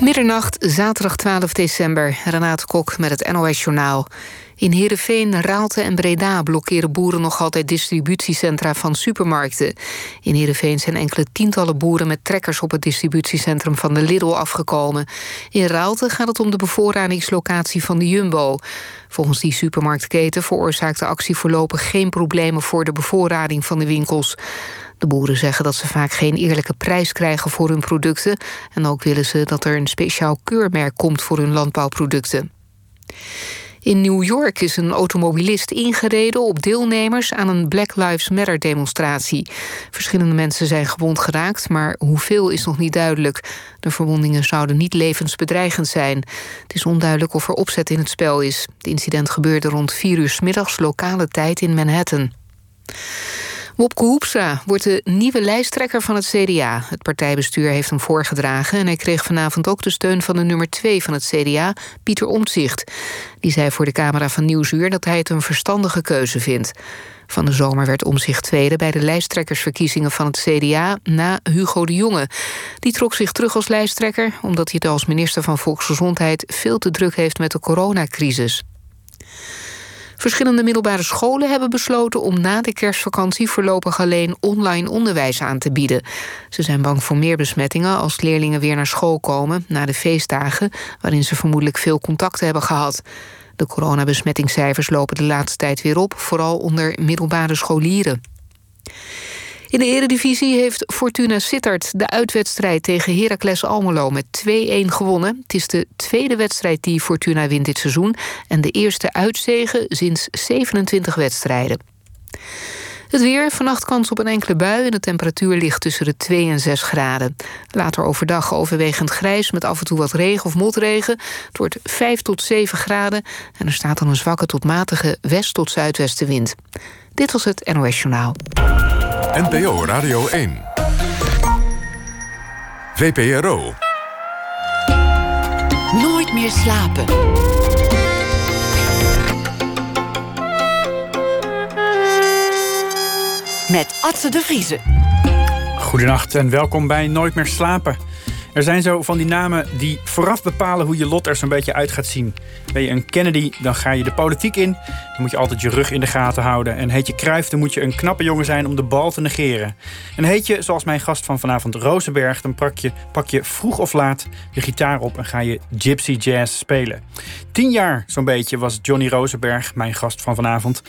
Middernacht, zaterdag 12 december. Renate Kok met het NOS Journaal. In Heerenveen, Raalte en Breda blokkeren boeren nog altijd distributiecentra van supermarkten. In Heerenveen zijn enkele tientallen boeren met trekkers op het distributiecentrum van de Lidl afgekomen. In Raalte gaat het om de bevoorradingslocatie van de Jumbo. Volgens die supermarktketen veroorzaakt de actie voorlopig geen problemen voor de bevoorrading van de winkels. De boeren zeggen dat ze vaak geen eerlijke prijs krijgen voor hun producten. En ook willen ze dat er een speciaal keurmerk komt voor hun landbouwproducten. In New York is een automobilist ingereden op deelnemers aan een Black Lives Matter demonstratie. Verschillende mensen zijn gewond geraakt, maar hoeveel is nog niet duidelijk. De verwondingen zouden niet levensbedreigend zijn. Het is onduidelijk of er opzet in het spel is. Het incident gebeurde rond 4 uur middags lokale tijd in Manhattan. Wopke Hoepstra wordt de nieuwe lijsttrekker van het CDA. Het partijbestuur heeft hem voorgedragen... en hij kreeg vanavond ook de steun van de nummer 2 van het CDA, Pieter Omtzigt. Die zei voor de camera van Nieuwsuur dat hij het een verstandige keuze vindt. Van de zomer werd Omzicht tweede bij de lijsttrekkersverkiezingen van het CDA... na Hugo de Jonge. Die trok zich terug als lijsttrekker... omdat hij het als minister van Volksgezondheid veel te druk heeft met de coronacrisis. Verschillende middelbare scholen hebben besloten om na de kerstvakantie voorlopig alleen online onderwijs aan te bieden. Ze zijn bang voor meer besmettingen als leerlingen weer naar school komen na de feestdagen, waarin ze vermoedelijk veel contacten hebben gehad. De coronabesmettingscijfers lopen de laatste tijd weer op, vooral onder middelbare scholieren. In de eredivisie heeft Fortuna Sittard de uitwedstrijd tegen Heracles Almelo met 2-1 gewonnen. Het is de tweede wedstrijd die Fortuna wint dit seizoen en de eerste uitzegen sinds 27 wedstrijden. Het weer, vannacht kans op een enkele bui en de temperatuur ligt tussen de 2 en 6 graden. Later overdag overwegend grijs met af en toe wat regen of motregen. Het wordt 5 tot 7 graden en er staat dan een zwakke tot matige west- tot zuidwestenwind. Dit was het NOS Journaal. NPO Radio 1. VPRO. Nooit meer slapen. Met Atze de Vriezen. Goedenacht en welkom bij Nooit meer slapen. Er zijn zo van die namen die vooraf bepalen hoe je lot er zo'n beetje uit gaat zien. Ben je een Kennedy, dan ga je de politiek in. Dan moet je altijd je rug in de gaten houden. En heet je Kruif, dan moet je een knappe jongen zijn om de bal te negeren. En heet je, zoals mijn gast van vanavond Rozenberg... dan pak je, pak je vroeg of laat de gitaar op en ga je gypsy jazz spelen. Tien jaar zo'n beetje was Johnny Rozenberg mijn gast van vanavond.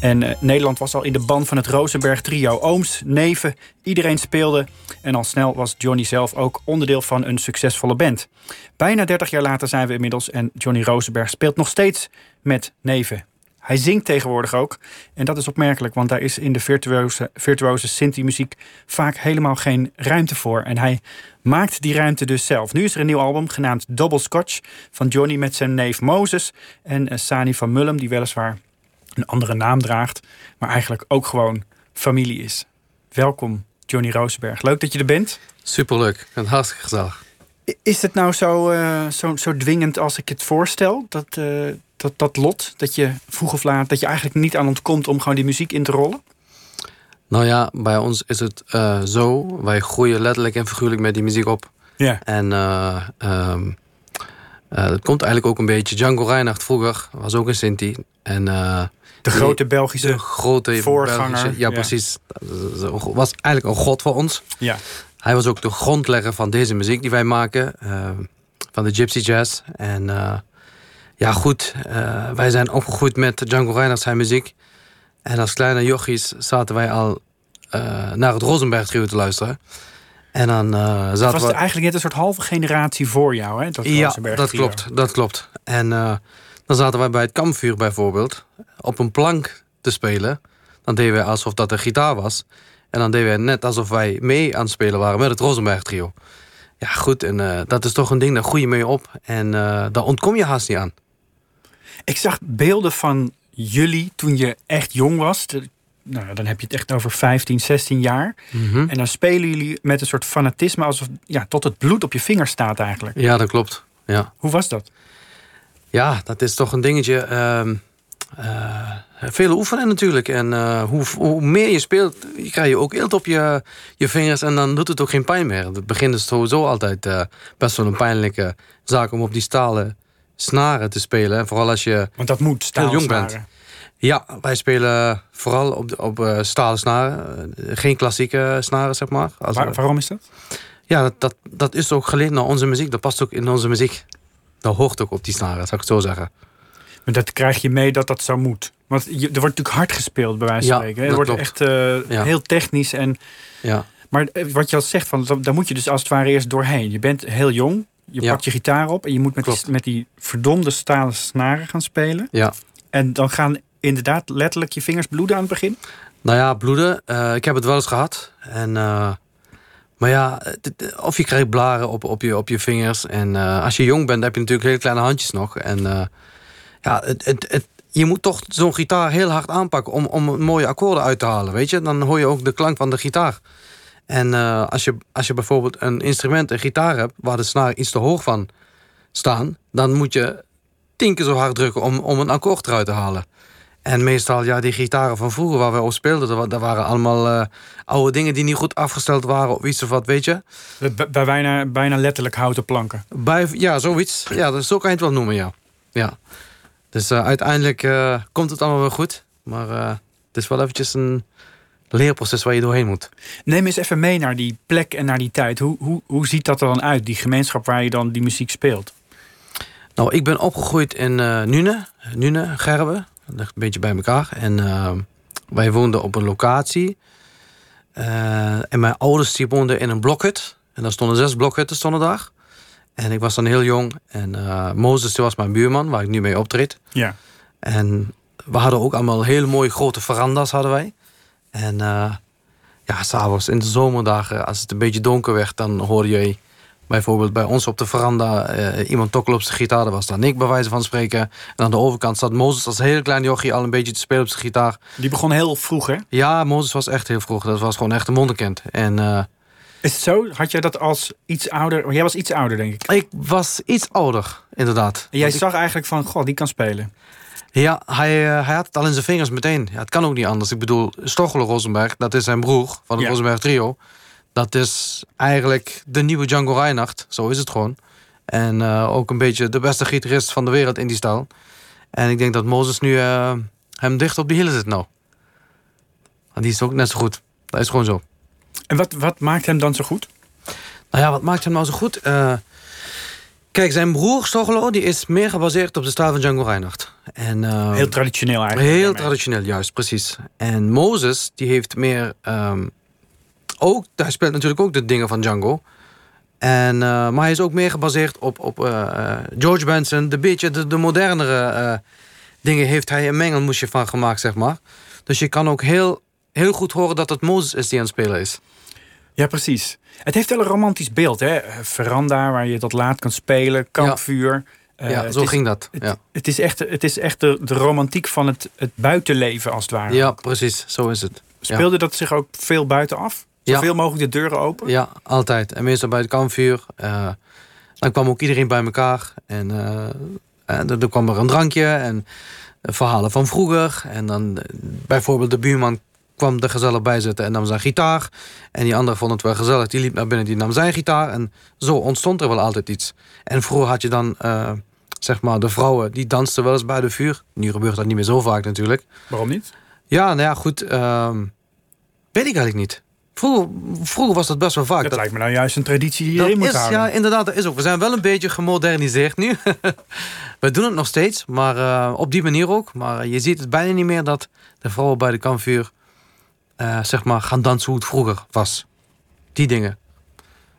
En uh, Nederland was al in de band van het Rozenberg trio. Ooms, neven, iedereen speelde. En al snel was Johnny zelf ook onderdeel van een succesvolle band. Bijna 30 jaar later zijn we inmiddels en Johnny Rosenberg speelt nog steeds met neven. Hij zingt tegenwoordig ook. En dat is opmerkelijk, want daar is in de virtuose, virtuose Sinti-muziek vaak helemaal geen ruimte voor. En hij maakt die ruimte dus zelf. Nu is er een nieuw album genaamd Double Scotch van Johnny met zijn neef Moses en eh, Sani van Mullum, die weliswaar een andere naam draagt, maar eigenlijk ook gewoon familie is. Welkom, Johnny Rosenberg. Leuk dat je er bent. Superleuk en hartstikke gezellig. Is het nou zo, uh, zo, zo dwingend als ik het voorstel? Dat, uh, dat, dat lot, dat je vroeg of laat, dat je eigenlijk niet aan ontkomt om gewoon die muziek in te rollen? Nou ja, bij ons is het uh, zo. Wij groeien letterlijk en figuurlijk met die muziek op. Ja. En um, het komt eigenlijk ook een beetje. Django Reinhardt vroeger was ook een Sinti. En, de grote Belgische de grote voorganger. Belgische, ja, ja, precies. Was eigenlijk een god voor ons. Ja. Hij was ook de grondlegger van deze muziek die wij maken. Uh, van de Gypsy Jazz. En ja, goed. Uh, wij zijn opgegroeid met Django Reinhardt zijn muziek. En als kleine jochies zaten wij al naar het Rosenberg trio te luisteren. En dan zaten het was we... eigenlijk net een soort halve generatie voor jou, hè? Dat ja, dat klopt. Dat klopt. En dan zaten wij bij het kampvuur bijvoorbeeld op een plank te spelen. Dan deden wij alsof dat een gitaar was. En dan deden we net alsof wij mee aan het spelen waren met het Rosenberg trio. Ja, goed, en uh, dat is toch een ding, daar groei je mee op. En daar ontkom je haast niet aan. Ik zag beelden van jullie toen je echt jong was. Nou, dan heb je het echt over 15, 16 jaar. Mm -hmm. En dan spelen jullie met een soort fanatisme... alsof ja, tot het bloed op je vinger staat eigenlijk. Ja, dat klopt. Ja. Hoe was dat? Ja, dat is toch een dingetje... Uh, veel oefenen natuurlijk. En eh, hoe, hoe meer je speelt, krijg je ook eelt op je, je vingers en dan doet het ook geen pijn meer. Het begin is sowieso altijd eh, best wel een pijnlijke zaak om op die stalen snaren te spelen. En vooral als je Want dat moet heel jong bent. Ja, wij spelen vooral op, de- op eh, stalen snaren. Eh, geen klassieke snaren, zeg maar. Als Waar- waarom is dat? ja, dat, dat, dat is ook geleerd naar onze muziek. Dat past ook in onze muziek. Dat hoort ook op die snaren, zou ik het zo zeggen. Maar dat krijg je mee dat dat zo moet. Want je, er wordt natuurlijk hard gespeeld, bij wijze van Ja, spreken. Er wordt klopt. echt eh, Ja. heel technisch. En, Ja, maar wat je al zegt, van, dan- daar moet je dus als het ware eerst doorheen. Je bent heel jong, je Ja. pakt je gitaar op... en je moet met die, met die verdomde stalen snaren gaan spelen. ja. En dan gaan inderdaad letterlijk je vingers bloeden aan het begin. Nou ja, bloeden. eh, ik heb het wel eens gehad. En, eh, maar ja, of je krijgt blaren op, op, je, op je vingers. En eh, als je jong bent, heb je natuurlijk hele kleine handjes nog. En ja, het, het, je moet toch zo'n gitaar heel hard aanpakken om, om mooie akkoorden uit te halen. Weet je, dan hoor je ook de klank van de gitaar. En als, je, als je bijvoorbeeld een instrument, een gitaar hebt, waar de snaren iets te hoog van staan, dan moet je tien keer zo hard drukken om, om een akkoord eruit te halen. En meestal, ja, die gitaren van vroeger waar we op speelden, dat wa- dat waren allemaal eh, oude dingen die niet goed afgesteld waren of iets of wat, weet je. Bij, bij bijna, bijna letterlijk houten planken. Bij, ja, zoiets. Ja, dat, zo kan je het wel noemen, ja. ja. Dus eh, uiteindelijk eh, komt het allemaal wel goed. Maar het is wel eventjes een leerproces waar je doorheen moet. Neem eens even mee naar die plek en naar die tijd. Hoe, hoe, hoe ziet dat er dan uit, die gemeenschap waar je dan die muziek speelt? Nou, ik ben opgegroeid in Nune, Nune, Gerben. Dat ligt een beetje bij elkaar. En eh, wij woonden op een locatie. Eh, en mijn ouders die woonden in een blokhut. En daar stonden zes blokhutten stonden daar. En ik was dan heel jong. En eh Mozes die was mijn buurman, waar ik nu mee optreed. Ja. En we hadden ook allemaal hele mooie grote veranda's hadden wij. En eh ja, s'avonds in de zomerdagen, als het een beetje donker werd, dan hoorde je bijvoorbeeld bij ons op de veranda eh, iemand tokkelen op zijn gitaar. Dat was dan ik, bij wijze van spreken. En aan de overkant zat Mozes als heel klein jochie al een beetje te spelen op zijn gitaar. Die begon heel vroeg, hè? Ja, Mozes was echt heel vroeg. Dat was gewoon echt een mondekind. En eh, Is het zo? Had jij dat als iets ouder... Jij was iets ouder, denk ik. ik was iets ouder, inderdaad. En jij Want ik- zag eigenlijk van, god, die kan spelen. Ja, hij, eh, hij had het al in zijn vingers meteen. Ja, het kan ook niet anders. Ik bedoel, Stochelo Rosenberg, dat is zijn broer van het Ja. Rosenberg trio. Dat is eigenlijk de nieuwe Django Reinhardt. Zo is het gewoon. En eh, ook een beetje de beste gitarist van de wereld in die stijl. En ik denk dat Mozes nu eh, hem dicht op de hielen zit nou. Want die is ook net zo goed. Dat is gewoon zo. En wat, wat maakt hem dan zo goed? Nou ja, wat maakt hem nou zo goed? Eh, kijk, zijn broer Stochelo, die is meer gebaseerd op de stijl van Django Reinhardt. En, Heel traditioneel eigenlijk. Heel traditioneel, juist, precies. En Moses, die heeft meer... ehm, ook, hij speelt natuurlijk ook de dingen van Django. En, eh, maar hij is ook meer gebaseerd op, op eh, eh, George Benson. De beetje de, de modernere dingen heeft hij een mengelmoesje van gemaakt, zeg maar. Dus je kan ook heel, heel goed horen dat het Moses is die aan het spelen is. Ja, precies. Het heeft wel een romantisch beeld, hè? Veranda waar je tot laat kan spelen, kampvuur. Ja, zo is- ging dat. Het, Ja. het is echt, het is echt de, de romantiek van het, het buitenleven, als het ware. ja, precies. Zo is het. Ja. Speelde dat zich ook veel buitenaf? Ja. Zoveel mogelijk de deuren open? Ja, altijd. En meestal bij het kampvuur. eh, dan kwam ook iedereen bij elkaar. En en er er kwam er een drankje en verhalen van vroeger. En dan eh, bijvoorbeeld de buurman kwam er gezellig bij zitten en nam zijn gitaar. En die andere vond het wel gezellig. Die liep naar binnen, die nam zijn gitaar. En zo ontstond er wel altijd iets. En vroeger had je dan, zeg maar, de vrouwen... die dansten wel eens bij de vuur. Nu gebeurt dat niet meer zo vaak natuurlijk. Waarom niet? Ja, nou ja, goed. ehm, weet ik eigenlijk niet. Vroeger, vroeger was dat best wel vaak. Dat, Dat- lijkt me nou juist een traditie die je erin moet is, houden. ja, inderdaad, dat is ook. We zijn wel een beetje gemoderniseerd nu. we doen het nog steeds, maar eh, op die manier ook. Maar je ziet het bijna niet meer dat de vrouwen bij de kampvuur... eh, zeg maar gaan dansen hoe het vroeger was. Die dingen.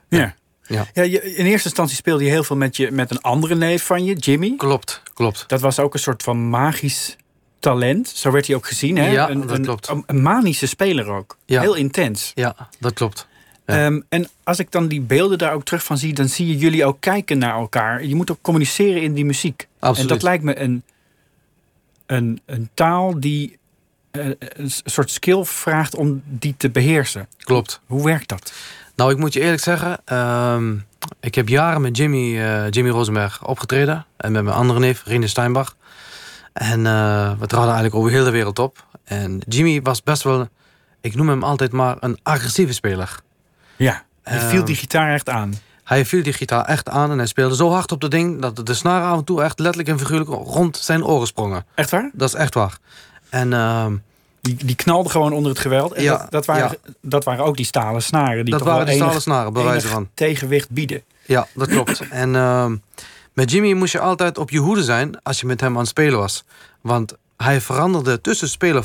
Ja. Ja. Ja, je, in eerste instantie speelde je heel veel met, je, met een andere neef van je, Jimmy. Klopt, klopt. Dat was ook een soort van magisch talent. Zo werd hij ook gezien. Hè? Ja, een, dat een- klopt. Een, manische speler ook. Ja. Heel intens. Ja, dat klopt. Ja. Ehm, en als ik dan die beelden daar ook terug van zie, dan zie je jullie ook kijken naar elkaar. Je moet ook communiceren in die muziek. Absoluut. En dat lijkt me een, een, een taal die eh, een soort skill vraagt om die te beheersen. Klopt. Hoe werkt dat? Nou, ik moet je eerlijk zeggen... ehm, ik heb jaren met Jimmy, eh, Jimmy Rosenberg opgetreden. En met mijn andere neef, Rine Steinbach. En uh, we traden eigenlijk over heel de wereld op. En Jimmy was best wel, ik noem hem altijd maar een agressieve speler. Ja, hij viel die Ehm, gitaar echt aan. Hij viel die gitaar echt aan en hij speelde zo hard op dat ding... dat de snaren af en toe echt letterlijk en figuurlijk rond zijn oren sprongen. Echt waar? Dat is echt waar. En ehm, Die, die knalde gewoon onder het geweld. En Ja, dat, dat, waren, dat waren ook die stalen snaren. Die dat waren die stalen snaren, bij wijze van. tegenwicht bieden. Ja, dat klopt. en ehm, met Jimmy moest je altijd op je hoede zijn als je met hem aan het spelen was. Want hij veranderde, tussen spelen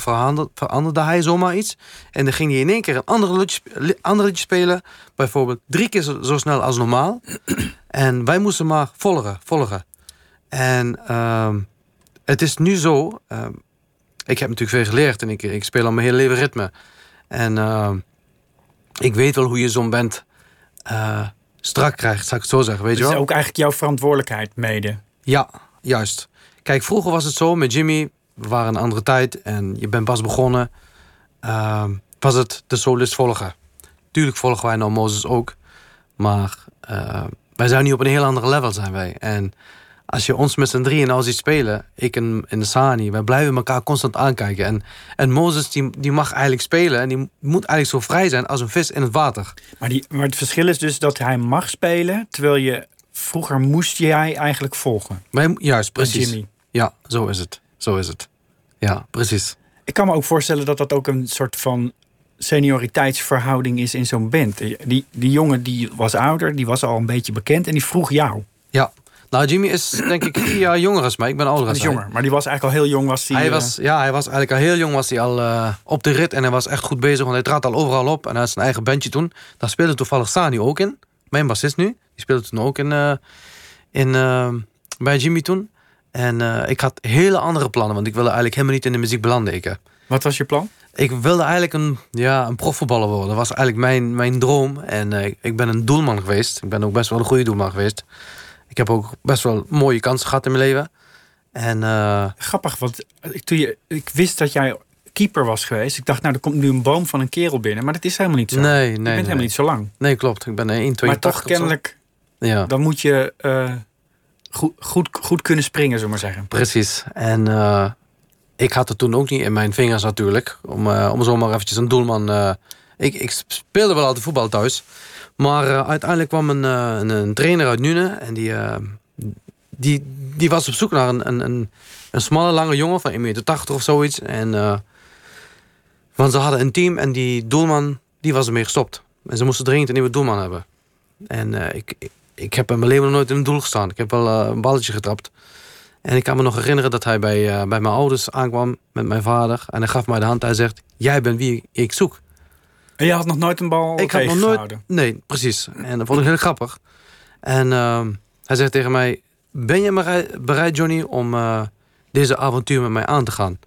veranderde, hij zomaar iets. En dan ging hij in één keer een ander liedje, li- ander liedje spelen. Bijvoorbeeld drie keer zo, zo snel als normaal. en wij moesten maar volgen, volgen. En ehm, het is nu zo... ehm, ik heb natuurlijk veel geleerd en ik, ik speel al mijn hele leven ritme. En ehm, ik weet wel hoe je zo'n eh, strak krijgt, zou ik het zo zeggen. Weet Dat je is wel? ook eigenlijk jouw verantwoordelijkheid mede. Ja, juist. Kijk, vroeger was het zo met Jimmy. We waren een andere tijd en je bent pas begonnen. ehm, was het de solist volgen. Tuurlijk volgen wij nou Mozes ook. Maar eh, wij zijn nu op een heel ander level zijn wij. En als je ons met z'n drieën nou ziet spelen, ik en, en de Sani, wij blijven elkaar constant aankijken. En, en Mozes die, die mag eigenlijk spelen en die moet eigenlijk zo vrij zijn als een vis in het water. Maar, die, maar het verschil is dus dat hij mag spelen... terwijl je vroeger moest jij eigenlijk volgen. Wij, juist, precies. Ja, zo is het. Zo is het. Ja, precies. Ik kan me ook voorstellen dat dat ook een soort van senioriteitsverhouding is in zo'n band. Die, die jongen die was ouder, die was al een beetje bekend en die vroeg jou. Ja. Nou, Jimmy is denk ik vier jaar jonger als mij. Ik ben ouder is hij. jonger, maar die was eigenlijk al heel jong. Was die, Hij eh, was, ja, hij was eigenlijk al heel jong was hij al eh, op de rit en hij was echt goed bezig, want hij trad al overal op en hij had zijn eigen bandje toen. Daar speelde toevallig Sani ook in, mijn bassist nu. Die speelde toen ook in, eh, in, eh, bij Jimmy toen. En eh, ik had hele andere plannen, want ik wilde eigenlijk helemaal niet in de muziek belanden. Ik. Wat was je plan? ik wilde eigenlijk een, ja, een profvoetballer worden. Dat was eigenlijk mijn, mijn droom. En eh, ik ben een doelman geweest. Ik ben ook best wel een goede doelman geweest. Ik heb ook best wel mooie kansen gehad in mijn leven. En eh, Grappig, want ik, toen je, ik wist dat jij keeper was geweest. Ik dacht, nou, er komt nu een boom van een kerel binnen. Maar dat is helemaal niet zo. nee, nee, je bent nee. helemaal niet zo lang. Nee, klopt. Ik ben eh, 1,82 Maar toch kennelijk, Ja, dan moet je eh, goed, goed, goed kunnen springen, zullen we maar zeggen. precies. En ik had het toen ook niet in mijn vingers natuurlijk. Om, om zomaar eventjes een doelman... ik, ik speelde wel altijd voetbal thuis. Maar eh, uiteindelijk kwam een, eh, een, een trainer uit Nune. En die, eh, die, die was op zoek naar een, een, een, een smalle, lange jongen van 1,80 meter of zoiets. En, want ze hadden een team en die doelman die was ermee gestopt. En ze moesten dringend een nieuwe doelman hebben. En ik, ik, heb in mijn leven nog nooit in een doel gestaan. Ik heb wel een balletje getrapt. En ik kan me nog herinneren dat hij bij, bij mijn ouders aankwam met mijn vader. En hij gaf mij de hand. Hij zegt, jij bent wie ik zoek. En je had nog nooit een bal Ik had nog nooit... Nee, precies. En dat vond ik heel grappig. En ehm, hij zegt tegen mij... Ben je bereid, Johnny, om eh, deze avontuur met mij aan te gaan?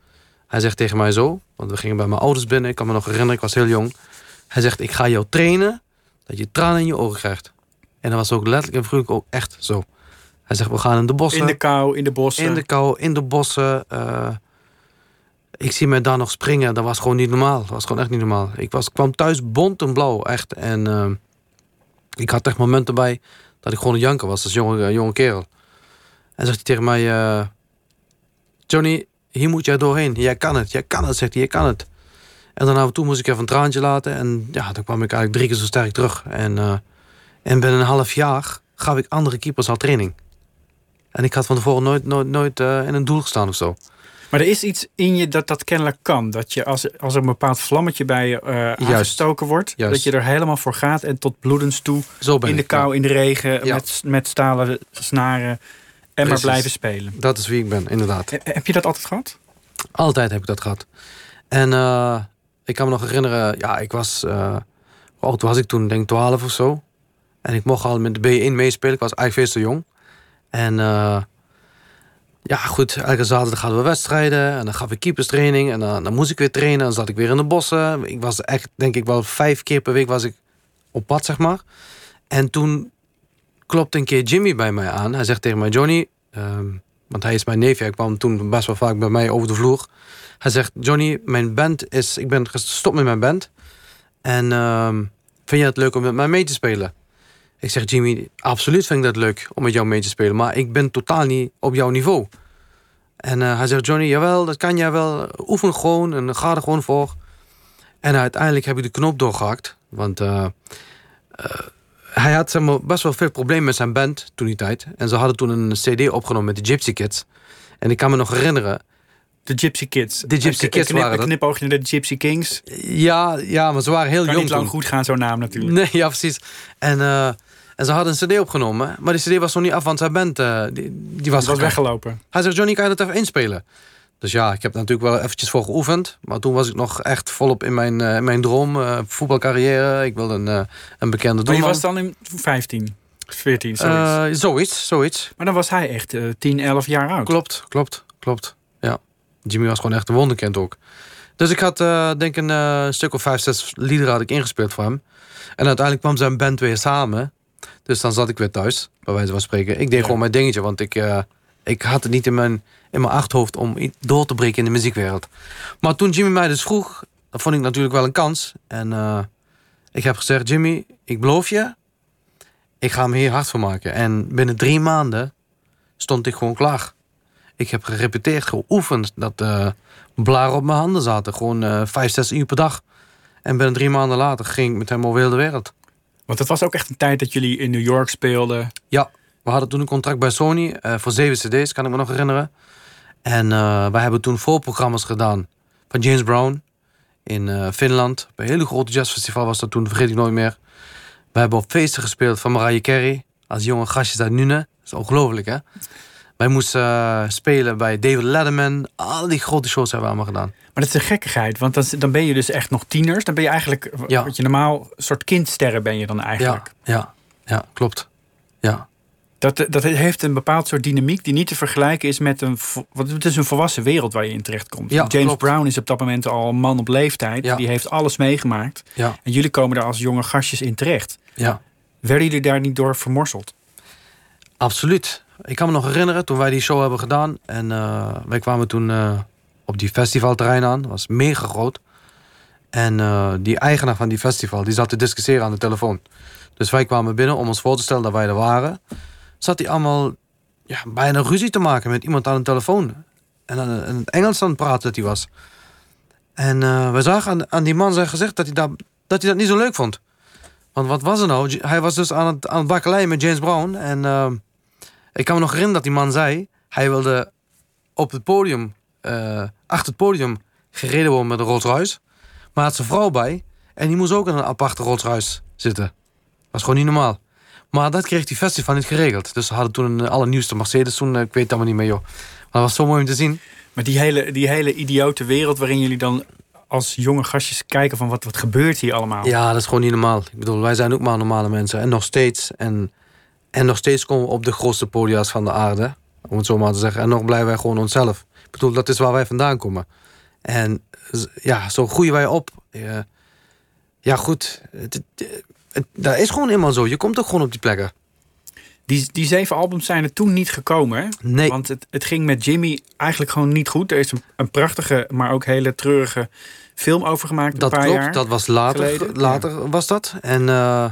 Hij zegt tegen mij zo... Want we gingen bij mijn ouders binnen. Ik kan me nog herinneren, ik was heel jong. Hij zegt, ik ga jou trainen... dat je tranen in je ogen krijgt. En dat was ook letterlijk en vrolijk ook echt zo. Hij zegt, we gaan in de bossen. In de kou, in de bossen. In de kou, in de bossen. eh, ik zie mij daar nog springen. Dat was gewoon niet normaal. Dat was gewoon echt niet normaal. Ik was, kwam thuis bont en blauw, echt. En eh, ik had echt momenten bij dat ik gewoon een janker was als jonge, eh, jonge kerel. En zegt hij tegen mij... eh, Johnny, hier moet jij doorheen. Jij kan het, jij kan het, zegt hij. Je kan het. En dan af en toe moest ik even een traantje laten. En ja, dan kwam ik eigenlijk drie keer zo sterk terug. En, en binnen een half jaar gaf ik andere keepers al training. En ik had van tevoren nooit, nooit, nooit in een doel gestaan of zo. Maar er is iets in je dat dat kennelijk kan. Dat je als, als er een bepaald vlammetje bij je eh aangestoken wordt... Juist. dat je er helemaal voor gaat en tot bloedens toe... Zo in de ik. kou, in de regen, Ja. met, met stalen snaren... en maar blijven spelen. Dat is wie ik ben, inderdaad. Heb je dat altijd gehad? Altijd heb ik dat gehad. En eh, ik kan me nog herinneren, ja, ik was, eh hoe oud was ik toen? Denk 12 of zo. En ik mocht al met de B1 meespelen. Ik was eigenlijk veel te jong. En ja, goed, elke zaterdag hadden we wedstrijden. En dan gaf ik keeperstraining. En dan, dan moest ik weer trainen. En dan zat ik weer in de bossen. Ik was echt, denk ik wel, vijf keer per week was ik op pad, zeg maar. En toen klopte een keer Jimmy bij mij aan. Hij zegt tegen mij, Johnny... ehm, want hij is mijn neef. Hij kwam toen best wel vaak bij mij over de vloer. Hij zegt, Johnny, mijn band is... Ik ben gestopt met mijn band. En ehm, vind je het leuk om met mij mee te spelen? Ik zeg, Jimmy, absoluut vind ik dat leuk om met jou mee te spelen. Maar ik ben totaal niet op jouw niveau. En eh, hij zegt, Johnny, jawel, dat kan jij wel. Oefen gewoon en ga er gewoon voor. En uiteindelijk heb ik de knop doorgehakt. Want eh, eh, hij had zeg maar, best wel veel problemen met zijn band toen die tijd. En ze hadden toen een cd opgenomen met de Gypsy Kids. En ik kan me nog herinneren... De Gypsy Kids. De Gypsy Een Kids knip, waren dat. knipoogje naar de Gypsy Kings. Ja, ja, maar ze waren heel Kan jong niet lang toen. goed gaan, zo'n naam natuurlijk. Nee, ja, precies. En, eh, en ze hadden een cd opgenomen. Maar die cd was nog niet af, want zijn band eh, die, die was, weggelopen. Hij zegt, Johnny, kan je dat even inspelen? Dus ja, ik heb er natuurlijk wel eventjes voor geoefend. Maar toen was ik nog echt volop in mijn, eh, in mijn droom. eh, voetbalcarrière. Ik wilde een, eh, een bekende Maar je doelman. was dan in 15, 14, zoiets. Eh, zoiets, zoiets. maar dan was hij echt eh 10, 11 jaar oud. Klopt, klopt, klopt. Jimmy was gewoon echt een wonderkind ook. Dus ik had, eh, denk een eh, stuk of vijf, zes liederen had ik ingespeeld voor hem. En uiteindelijk kwam zijn band weer samen. Dus dan zat ik weer thuis, bij wijze van spreken. Ik deed Ja. gewoon mijn dingetje, want ik, eh, ik had het niet in mijn, in mijn achterhoofd om door te breken in de muziekwereld. Maar toen Jimmy mij dus vroeg, vond ik natuurlijk wel een kans. En ik heb gezegd, Jimmy, ik beloof je, ik ga me hier hard voor maken. En binnen drie maanden stond ik gewoon klaar. Ik heb gerepeteerd, geoefend, dat eh blaren op mijn handen zaten. Gewoon eh, vijf, zes uur per dag. En binnen drie maanden later ging ik met hem over heel de wereld. Want het was ook echt een tijd dat jullie in New York speelden. Ja, we hadden toen een contract bij Sony eh, voor zeven cd's, kan ik me nog herinneren. En wij hebben toen voorprogramma's gedaan van James Brown in Finland. Bij een hele grote jazzfestival was dat toen, vergeet ik nooit meer. We hebben op feesten gespeeld van Mariah Carey als jonge gastjes uit Nune. Dat is ongelooflijk, hè? Wij moesten eh, spelen bij David Letterman. Al die grote shows hebben we allemaal gedaan. Maar dat is een gekkigheid, want dan, dan ben je dus echt nog tieners. Dan ben je eigenlijk, Ja. wat je normaal, een soort kindsterren ben je dan Ja, eigenlijk. ja, ja, klopt. Ja, Dat, dat heeft een bepaald soort dynamiek die niet te vergelijken is met een... Want het is een volwassen wereld waar je in terechtkomt. Ja, James klopt. Brown is op dat moment al een man op leeftijd. Ja. Die heeft alles meegemaakt. ja, En jullie komen daar als jonge gastjes in terecht. ja. Werden jullie daar niet door vermorseld? Absoluut. Ik kan me nog herinneren toen wij die show hebben gedaan. En eh, wij kwamen toen eh, op die festivalterrein aan. Dat was mega groot. En eh, die eigenaar van die festival die zat te discussiëren aan de telefoon. Dus wij kwamen binnen om ons voor te stellen dat wij er waren. Zat hij allemaal ja, bijna ruzie te maken met iemand aan de telefoon. En in het Engels aan het praten dat hij was. En we zagen aan, aan die man zijn gezicht dat hij, dat, dat hij dat niet zo leuk vond. Want wat was er nou? Hij was dus aan het, aan het bakkeleien met James Brown. En ik kan me nog herinneren dat die man zei... hij wilde op het podium, eh, achter het podium... gereden worden met een Rolls Royce. Maar had zijn vrouw bij. En die moest ook in een aparte Rolls Royce zitten. Dat was gewoon niet normaal. Maar dat kreeg die festival niet geregeld. Dus ze hadden toen een allernieuwste Mercedes. Toen, eh, ik weet het allemaal niet meer, joh. Maar dat was zo mooi om te zien. Maar die hele, die hele idiote wereld waarin jullie dan als jonge gastjes kijken van wat, wat gebeurt hier allemaal? Ja, dat is gewoon niet normaal. Ik bedoel, wij zijn ook maar normale mensen. En nog steeds. En, en nog steeds komen we op de grootste podia's van de aarde. Om het zo maar te zeggen. En nog blijven wij gewoon onszelf. Ik bedoel, dat is waar wij vandaan komen. En ja, zo groeien wij op. Ja, goed. Het, het- het- dat is gewoon eenmaal zo. Je komt ook gewoon op die plekken. Die, die zeven albums zijn er toen niet gekomen. Hè? Nee. Want het, het ging met Jimmy eigenlijk gewoon niet goed. Er is een, een prachtige, maar ook hele treurige film over gemaakt. Dat een paar klopt, jaar. dat was later, geleden, later was dat. En eh,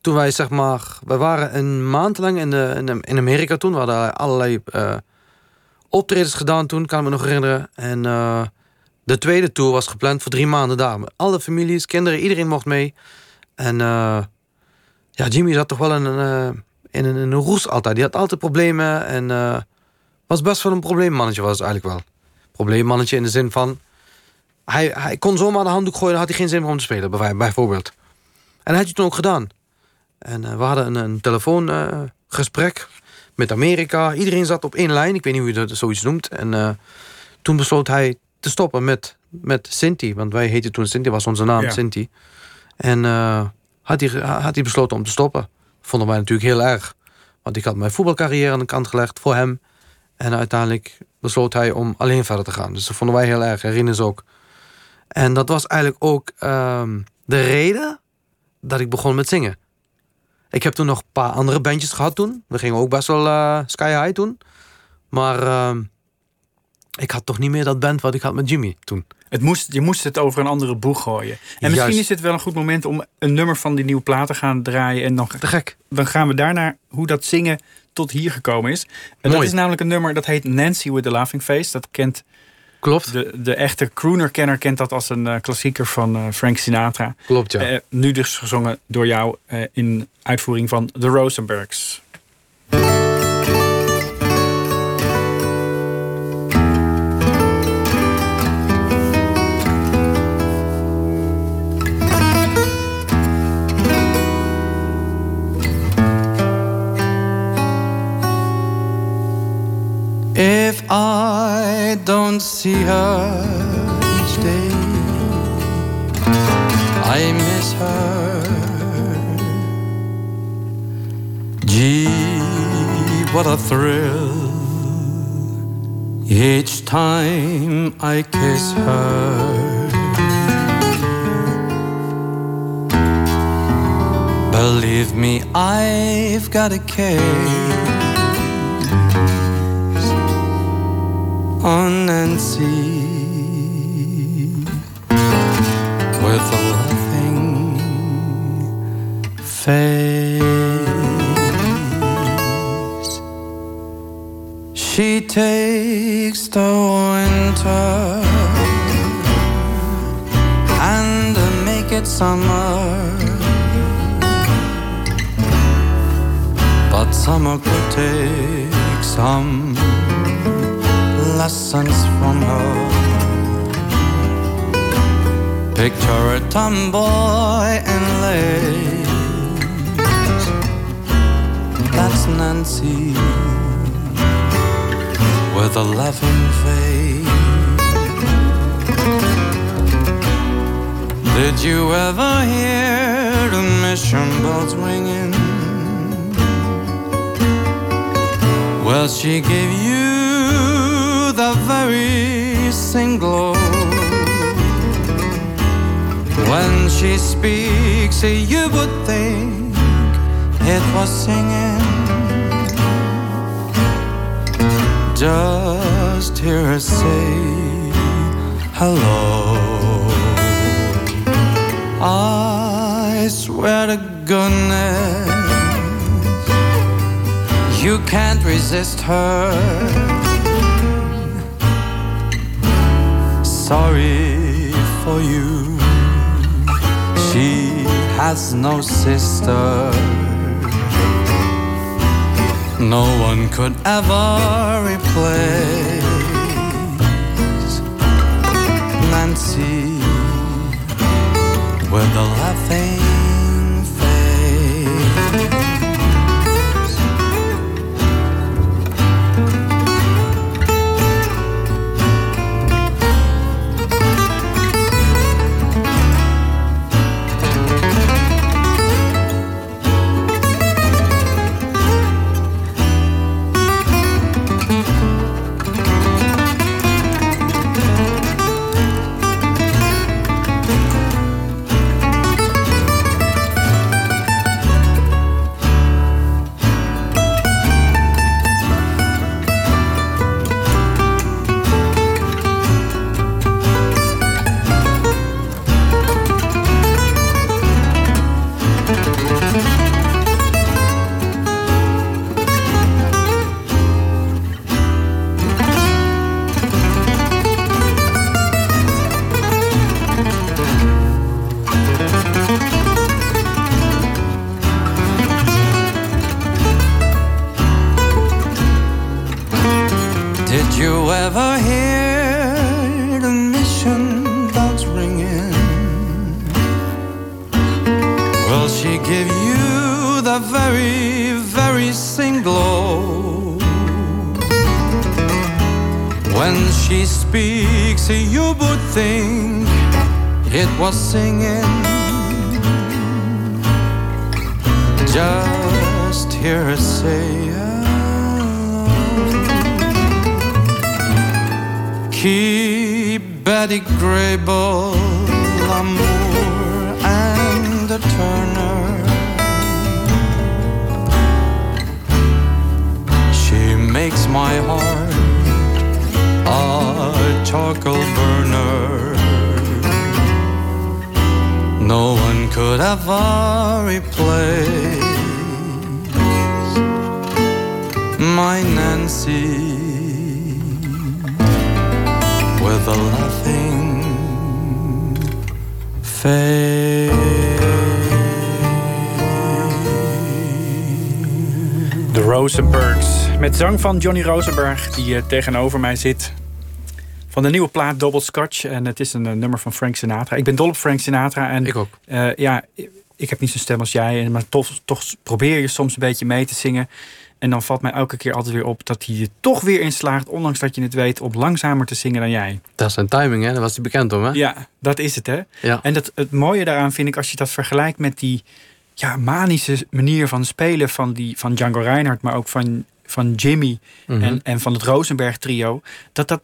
toen wij zeg maar, wij waren een maand lang in, de, in, Amerika toen. We hadden allerlei eh, optredens gedaan toen, kan ik me nog herinneren. En eh, de tweede tour was gepland voor drie maanden daar. Alle families, kinderen, iedereen mocht mee. En eh, ja, Jimmy zat toch wel in een, in een, een roes altijd. Die had altijd problemen en was best wel een probleemmannetje was eigenlijk wel. Probleemmannetje in de zin van hij, hij kon zomaar de handdoek gooien, dan had hij geen zin om te spelen, bij- bijvoorbeeld. En dat had hij toen ook gedaan. En eh, we hadden een, een telefoongesprek met Amerika. Iedereen zat op één lijn, ik weet niet hoe je dat zoiets noemt. En eh, toen besloot hij te stoppen met, met Sinti, want wij heten toen Sinti, was onze naam Ja. Sinti. En eh, had, hij, had hij besloten om te stoppen. Vonden wij natuurlijk heel erg. Want ik had mijn voetbalcarrière aan de kant gelegd voor hem. En uiteindelijk besloot hij om alleen verder te gaan. Dus dat vonden wij heel erg. En Rinus ook. En dat was eigenlijk ook ehm, de reden dat ik begon met zingen. Ik heb toen nog een paar andere bandjes gehad toen. We gingen ook best wel eh, sky high toen. Maar ehm, ik had toch niet meer dat band wat ik had met Jimmy toen. Het moest, je moest het over een andere boeg gooien. En misschien is dit wel een goed moment om een nummer van die nieuwe plaat te gaan draaien. En dan, Te gek. dan gaan we daarna hoe dat zingen tot hier gekomen is. En dat Mooi. is namelijk een nummer dat heet Nancy with the Laughing Face. Dat kent Klopt, de, de echte crooner-kenner kent dat als een eh, klassieker van eh, Frank Sinatra. klopt ja. Eh, nu dus gezongen door jou eh, in uitvoering van The Rosenbergs. If I don't see her each day, I miss her. Gee, what a thrill each time I kiss her. Believe me, I've got a case on Nancy with a laughing face. She takes the winter and make it summer. But summer could take some lessons from her. Picture a tomboy in lace. That's Nancy with a laughing face. Did you ever hear the mission bells ringing? Well, she gave you the very single. When she speaks, you would think it was singing. Just hear her say hello. I swear to goodness, you can't resist her. Sorry for you, she has no sister. No one could ever replace Nancy with a laughing singing. Replace my Nancy with. De Rosenbergs. Met zang van Johnny Rosenberg, die eh, tegenover mij zit. Van de nieuwe plaat Double Scotch. En het is een eh, nummer van Frank Sinatra. Ik ben dol op Frank Sinatra. En, Ik ook. eh, ja, ik heb niet zo'n stem als jij. Maar toch, toch probeer je soms een beetje mee te zingen. En dan valt mij elke keer altijd weer op dat hij er toch weer in slaagt, ondanks dat je het weet, op langzamer te zingen dan jij. Dat is zijn timing, hè? Daar was hij bekend om, hè? Ja, dat is het, hè? Ja. En dat, het mooie daaraan vind ik, als je dat vergelijkt met die ja, manische manier van spelen van, die, van Django Reinhardt, maar ook van, van Jimmy Mhm. en, en van het Rosenberg trio, dat dat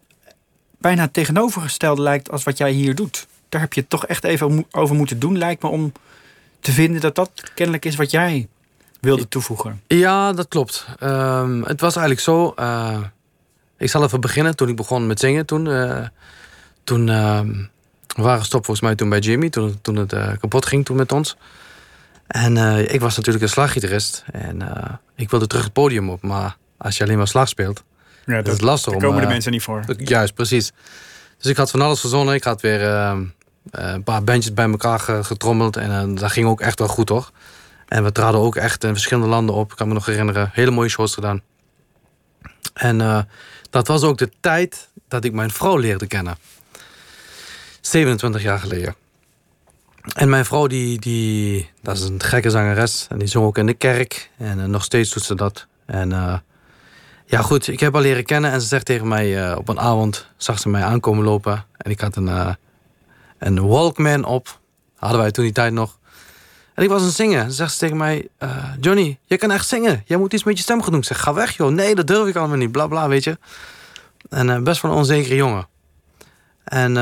bijna het tegenovergestelde lijkt als wat jij hier doet. Daar heb je het toch echt even over moeten doen, lijkt me, om te vinden dat dat kennelijk is wat jij wilde toevoegen. Ja, dat klopt. Ehm, het was eigenlijk zo. eh, ik zal even beginnen. Toen ik begon met zingen, toen, eh, toen ehm, we waren gestopt volgens mij toen bij Jimmy. Toen, toen het eh, kapot ging toen met ons. En ik was natuurlijk een slaggitarist. En ik wilde terug het podium op. Maar als je alleen maar slag speelt, Ja, dat is lastig daar om... komen de eh, mensen niet voor. Juist, precies. Dus ik had van alles verzonnen. Ik had weer ehm, eh, een paar bandjes bij elkaar ge- getrommeld. En eh, dat ging ook echt wel goed, hoor. En we traden ook echt in verschillende landen op. Ik kan me nog herinneren. Hele mooie shows gedaan. En dat was ook de tijd dat ik mijn vrouw leerde kennen. 27 jaar geleden. En mijn vrouw, die, die, dat is een gekke zangeres. En die zong ook in de kerk. En nog steeds doet ze dat. En ja, goed, ik heb haar leren kennen. En ze zegt tegen mij eh, op een avond, zag ze mij aankomen lopen. En ik had een, eh, een Walkman op. Hadden wij toen die tijd nog. En ik was het zingen. Ze zegt ze tegen mij, eh, Johnny, je kan echt zingen. Jij moet iets met je stem gaan doen. Ik zeg, ga weg joh. Nee, dat durf ik allemaal niet. Bla bla, weet je. En best wel een onzekere jongen. En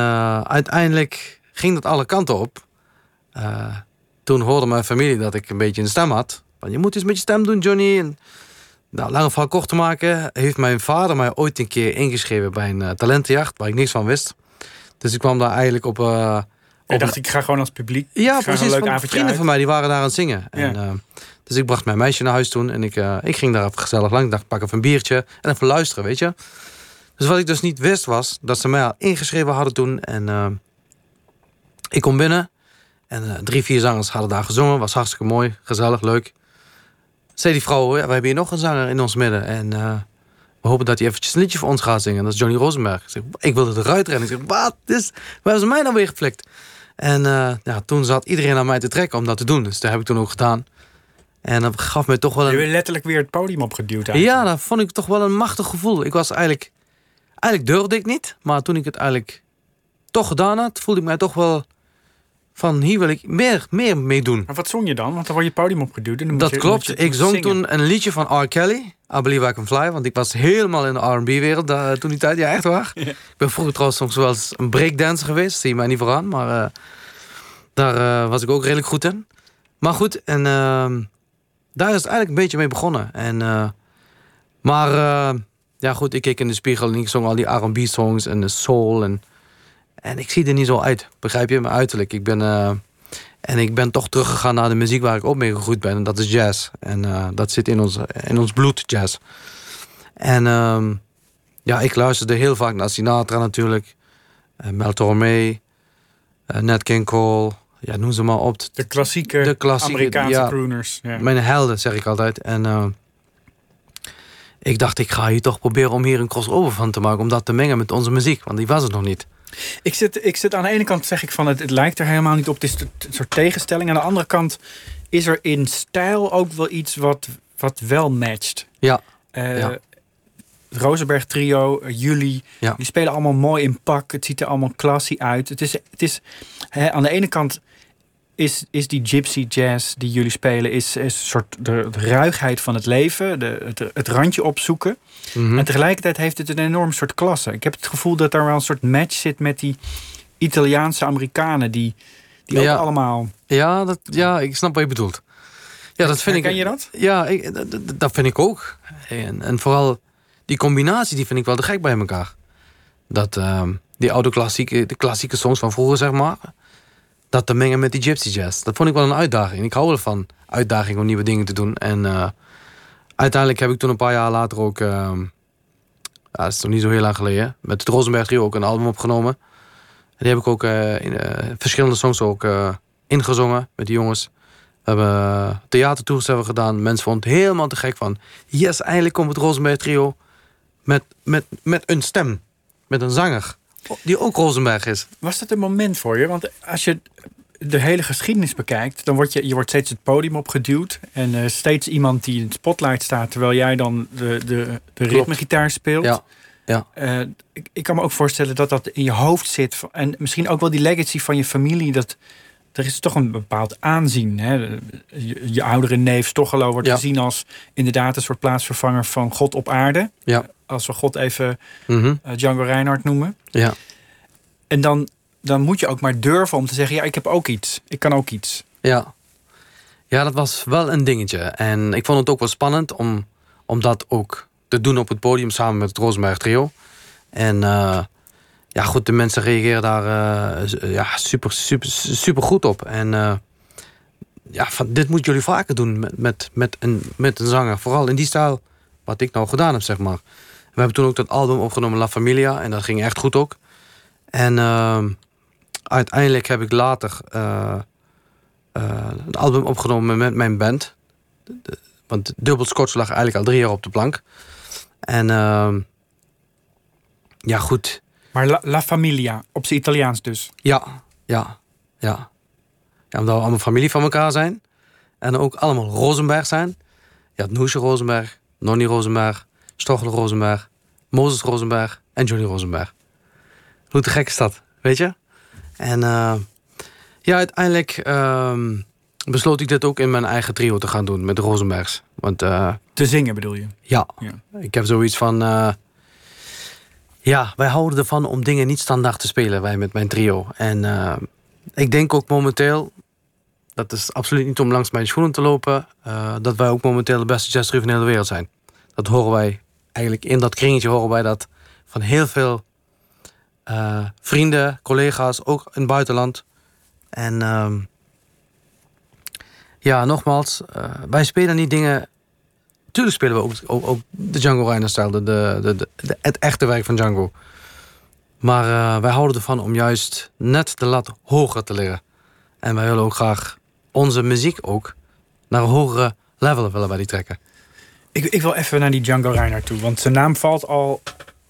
uiteindelijk ging dat alle kanten op. Toen hoorde mijn familie dat ik een beetje een stem had. Van, je moet iets met je stem doen, Johnny. En, nou, lange verhaal kort te maken, heeft mijn vader mij ooit een keer ingeschreven bij een eh, talentenjacht, waar ik niks van wist. Dus ik kwam daar eigenlijk op. eh, Ik dacht, ik ga gewoon als publiek. ja, precies. Een leuk vrienden uit. van mij die waren daar aan het zingen. Ja. En, eh, dus ik bracht mijn meisje naar huis toen en ik, ik ging daar gezellig lang. Ik dacht, pak even een biertje en even luisteren, weet je. Dus wat ik dus niet wist was dat ze mij al ingeschreven hadden toen. En ik kom binnen en drie, vier zangers hadden daar gezongen. Was hartstikke mooi, gezellig, leuk. Zei die vrouw, ja, we hebben hier nog een zanger in ons midden. En eh, we hopen dat hij eventjes een liedje voor ons gaat zingen. Dat is Johnny Rosenberg. Ik, zeg, ik wilde eruit rennen. Ik zeg, wat? Is, waar hebben ze mij nou weer geflikt? En eh, ja, toen zat iedereen aan mij te trekken om dat te doen. Dus dat heb ik toen ook gedaan. En dat gaf me toch wel Je een... bent letterlijk weer het podium opgeduwd. eigenlijk. Ja, dat vond ik toch wel een machtig gevoel. Ik was eigenlijk... Eigenlijk durfde ik niet. Maar toen ik het eigenlijk toch gedaan had... voelde ik mij toch wel van... Hier wil ik meer, meer mee doen. Maar wat zong je dan? Want dan word je het podium opgeduwd. En dan moet Dat je, klopt. moet je Ik zong zingen. toen een liedje van R. Kelly. I Believe I Can Fly. Want ik was helemaal in de R&B-wereld eh, toen die tijd. Ja, echt waar. Ik ben vroeger trouwens soms wel eens een breakdancer geweest. Zie je mij niet vooraan. Maar eh, daar eh, was ik ook redelijk goed in. Maar goed, en ehm, daar is het eigenlijk een beetje mee begonnen. En, maar ja goed, ik keek in de spiegel en ik zong al die R&B-songs en de soul. En, en ik zie er niet zo uit. Begrijp je? Mijn uiterlijk. Ik ben... eh, en ik ben toch teruggegaan naar de muziek waar ik ook mee gegroeid ben. En dat is jazz. En eh, dat zit in ons, in ons bloed, jazz. En ehm, ja, ik luisterde heel vaak naar Sinatra natuurlijk. Uh, Mel Tormé. eh, Nat King Cole. Ja, noem ze maar op. De klassieke, De klassieke, Amerikaanse ja. crooners. Ja. Mijn helden, zeg ik altijd. En eh, ik dacht, ik ga hier toch proberen om hier een crossover van te maken. Om dat te mengen met onze muziek. Want die was het nog niet. Ik, zit, ik zit aan de ene kant zeg ik van het, het lijkt er helemaal niet op. Het is een soort tegenstelling. Aan de andere kant is er in stijl ook wel iets wat, wat wel matcht. Ja, Eh, Ja. Het Rosenberg trio, eh, jullie, Ja. die spelen allemaal mooi in pak. Het ziet er allemaal classy uit. Het is, het is hè, aan de ene kant is, is die gypsy jazz die jullie spelen, is, is een soort de, de ruigheid van het leven, de, het, het randje opzoeken. Mhm. En tegelijkertijd heeft het een enorm soort klasse. Ik heb het gevoel dat er wel een soort match zit met die Italiaanse Amerikanen die, die Ja. ook allemaal. ja, dat, ja, ik snap wat je bedoelt. Ja, dat vind ik. Herken je dat? Ja, ik, dat- dat, dat vind ik ook. En, en vooral die combinatie, die vind ik wel te gek bij elkaar. Dat ehm, die oude klassieke, de klassieke songs van vroeger, zeg maar. Dat te mengen met die gypsy jazz. Dat vond ik wel een uitdaging. Ik hou ervan uitdaging om nieuwe dingen te doen. En eh, uiteindelijk heb ik toen een paar jaar later ook... ja, dat is nog niet zo heel lang geleden... met het Rosenberg Trio ook een album opgenomen. En die heb ik ook eh, in eh, verschillende songs ook eh, ingezongen met die jongens. We hebben theatertours hebben gedaan. Mensen vonden het helemaal te gek van... Yes, eindelijk komt het Rosenberg Trio met, met, met een stem. Met een zanger. Die ook Rosenberg is. Was dat een moment voor je? Want als je de hele geschiedenis bekijkt, dan word je, je wordt steeds het podium opgeduwd. En eh, steeds iemand die in het spotlight staat, terwijl jij dan de, de, de ritmegitaar speelt. Ja. Ja. Eh, ik, ik kan me ook voorstellen dat dat in je hoofd zit. En misschien ook wel die legacy van je familie. Dat, er is toch een bepaald aanzien. Hè? Je, je oudere neef Stochelo wordt Ja. gezien als inderdaad een soort plaatsvervanger van God op aarde. Ja. Als we God even Mhm. eh, Django Reinhardt noemen. Ja. En dan, dan moet je ook maar durven om te zeggen: ja, ik heb ook iets. Ik kan ook iets. Ja. Ja, dat was wel een dingetje. En ik vond het ook wel spannend om, om dat ook te doen op het podium samen met het Rosenberg Trio. En eh, ja, goed, de mensen reageren daar eh, ja, super, super, super goed op. En eh, ja, van, dit moeten jullie vaker doen met, met, met, een, met een zanger. Vooral in die stijl wat ik nou gedaan heb, zeg maar. We hebben toen ook dat album opgenomen, La Familia. En dat ging echt goed ook. En ehm, uiteindelijk heb ik later eh, het album opgenomen met mijn band. Want Dubbel Scotch lag eigenlijk al drie jaar op de plank. En ehm, ja, goed. Maar La, La Familia, op zijn Italiaans dus. Ja, ja, ja. ja omdat we allemaal familie van elkaar zijn. En ook allemaal Rosenberg zijn. Je had Noesje Rosenberg, Nonnie Rosenberg, Stochel Rosenberg, Mozes Rosenberg en Johnny Rosenberg. Hoe te gek is dat, weet je? En eh, ja, uiteindelijk ehm, besloot ik dit ook in mijn eigen trio te gaan doen met de Rosenbergs. Want eh, Te zingen bedoel je? ja, Ja. ik heb zoiets van. Ja, wij houden ervan om dingen niet standaard te spelen, wij met mijn trio. En eh, ik denk ook momenteel, dat is absoluut niet om langs mijn schoenen te lopen, eh, dat wij ook momenteel de beste jazztrio van de hele wereld zijn. Dat horen wij eigenlijk in dat kringetje horen wij dat van heel veel eh, vrienden, collega's, ook in het buitenland. En ehm, ja, nogmaals, wij spelen niet dingen Tuurlijk spelen we ook, de Django Reinhardt-stijl, de, de, de, het echte werk van Django. Maar eh, wij houden ervan om juist net de lat hoger te leggen. En wij willen ook graag onze muziek ook naar hogere level willen wij die trekken. Ik, ik wil even naar die Django Reinhardt toe. Want zijn naam valt al...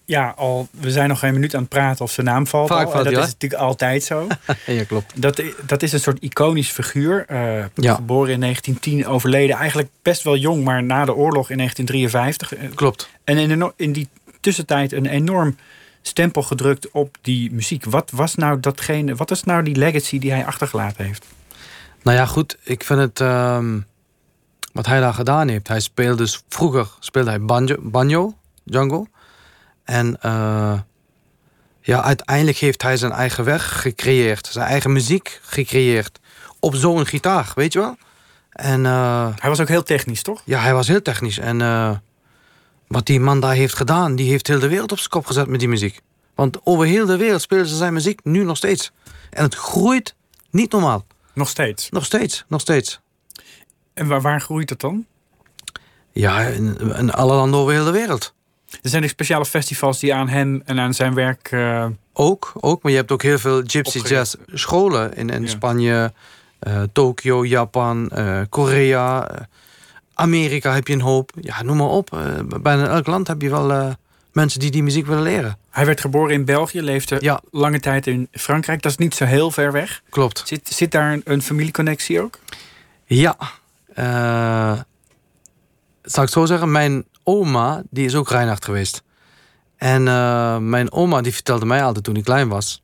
Ja, al, we zijn nog geen minuut aan het praten of zijn naam valt Vaak al. valt dat die, is natuurlijk altijd zo. ja, klopt. Dat, dat is een soort iconisch figuur. eh, Ja. Geboren in 1910, overleden eigenlijk best wel jong, maar na de oorlog in 1953. Eh, Klopt. En in, eno- in die tussentijd een enorm stempel gedrukt op die muziek. Wat was nou datgene, wat is nou die legacy die hij achtergelaten heeft? Nou ja, goed. Ik vind het... ehm, wat hij daar gedaan heeft. Hij speelde dus... Vroeger speelde hij banjo, banjo Django. En eh, ja, uiteindelijk heeft hij zijn eigen weg gecreëerd. Zijn eigen muziek gecreëerd. Op zo'n gitaar, weet je wel? En eh, Hij was ook heel technisch, toch? ja, hij was heel technisch. En eh, wat die man daar heeft gedaan... die heeft heel de wereld op zijn kop gezet met die muziek. Want over heel de wereld spelen ze zijn muziek nu nog steeds. En het groeit niet normaal. Nog steeds. Nog steeds, nog steeds. En waar, waar groeit het dan? Ja, in, in alle landen over heel de wereld. Er zijn dus speciale festivals die aan hem en aan zijn werk. eh, Ook, ook, maar je hebt ook heel veel gypsy jazz scholen in, in Ja. Spanje, eh, Tokio, Japan, eh, Korea, Amerika heb je een hoop. Ja, noem maar op. Bijna elk land heb je wel mensen die die muziek willen leren. hij werd geboren in België, leefde Ja. lange tijd in Frankrijk. Dat is niet zo heel ver weg. Klopt. Zit, zit daar een, een familieconnectie ook? Ja. eh zal ik zo zeggen? Mijn oma, die is ook Reinhard geweest. En eh, mijn oma, die vertelde mij altijd toen ik klein was...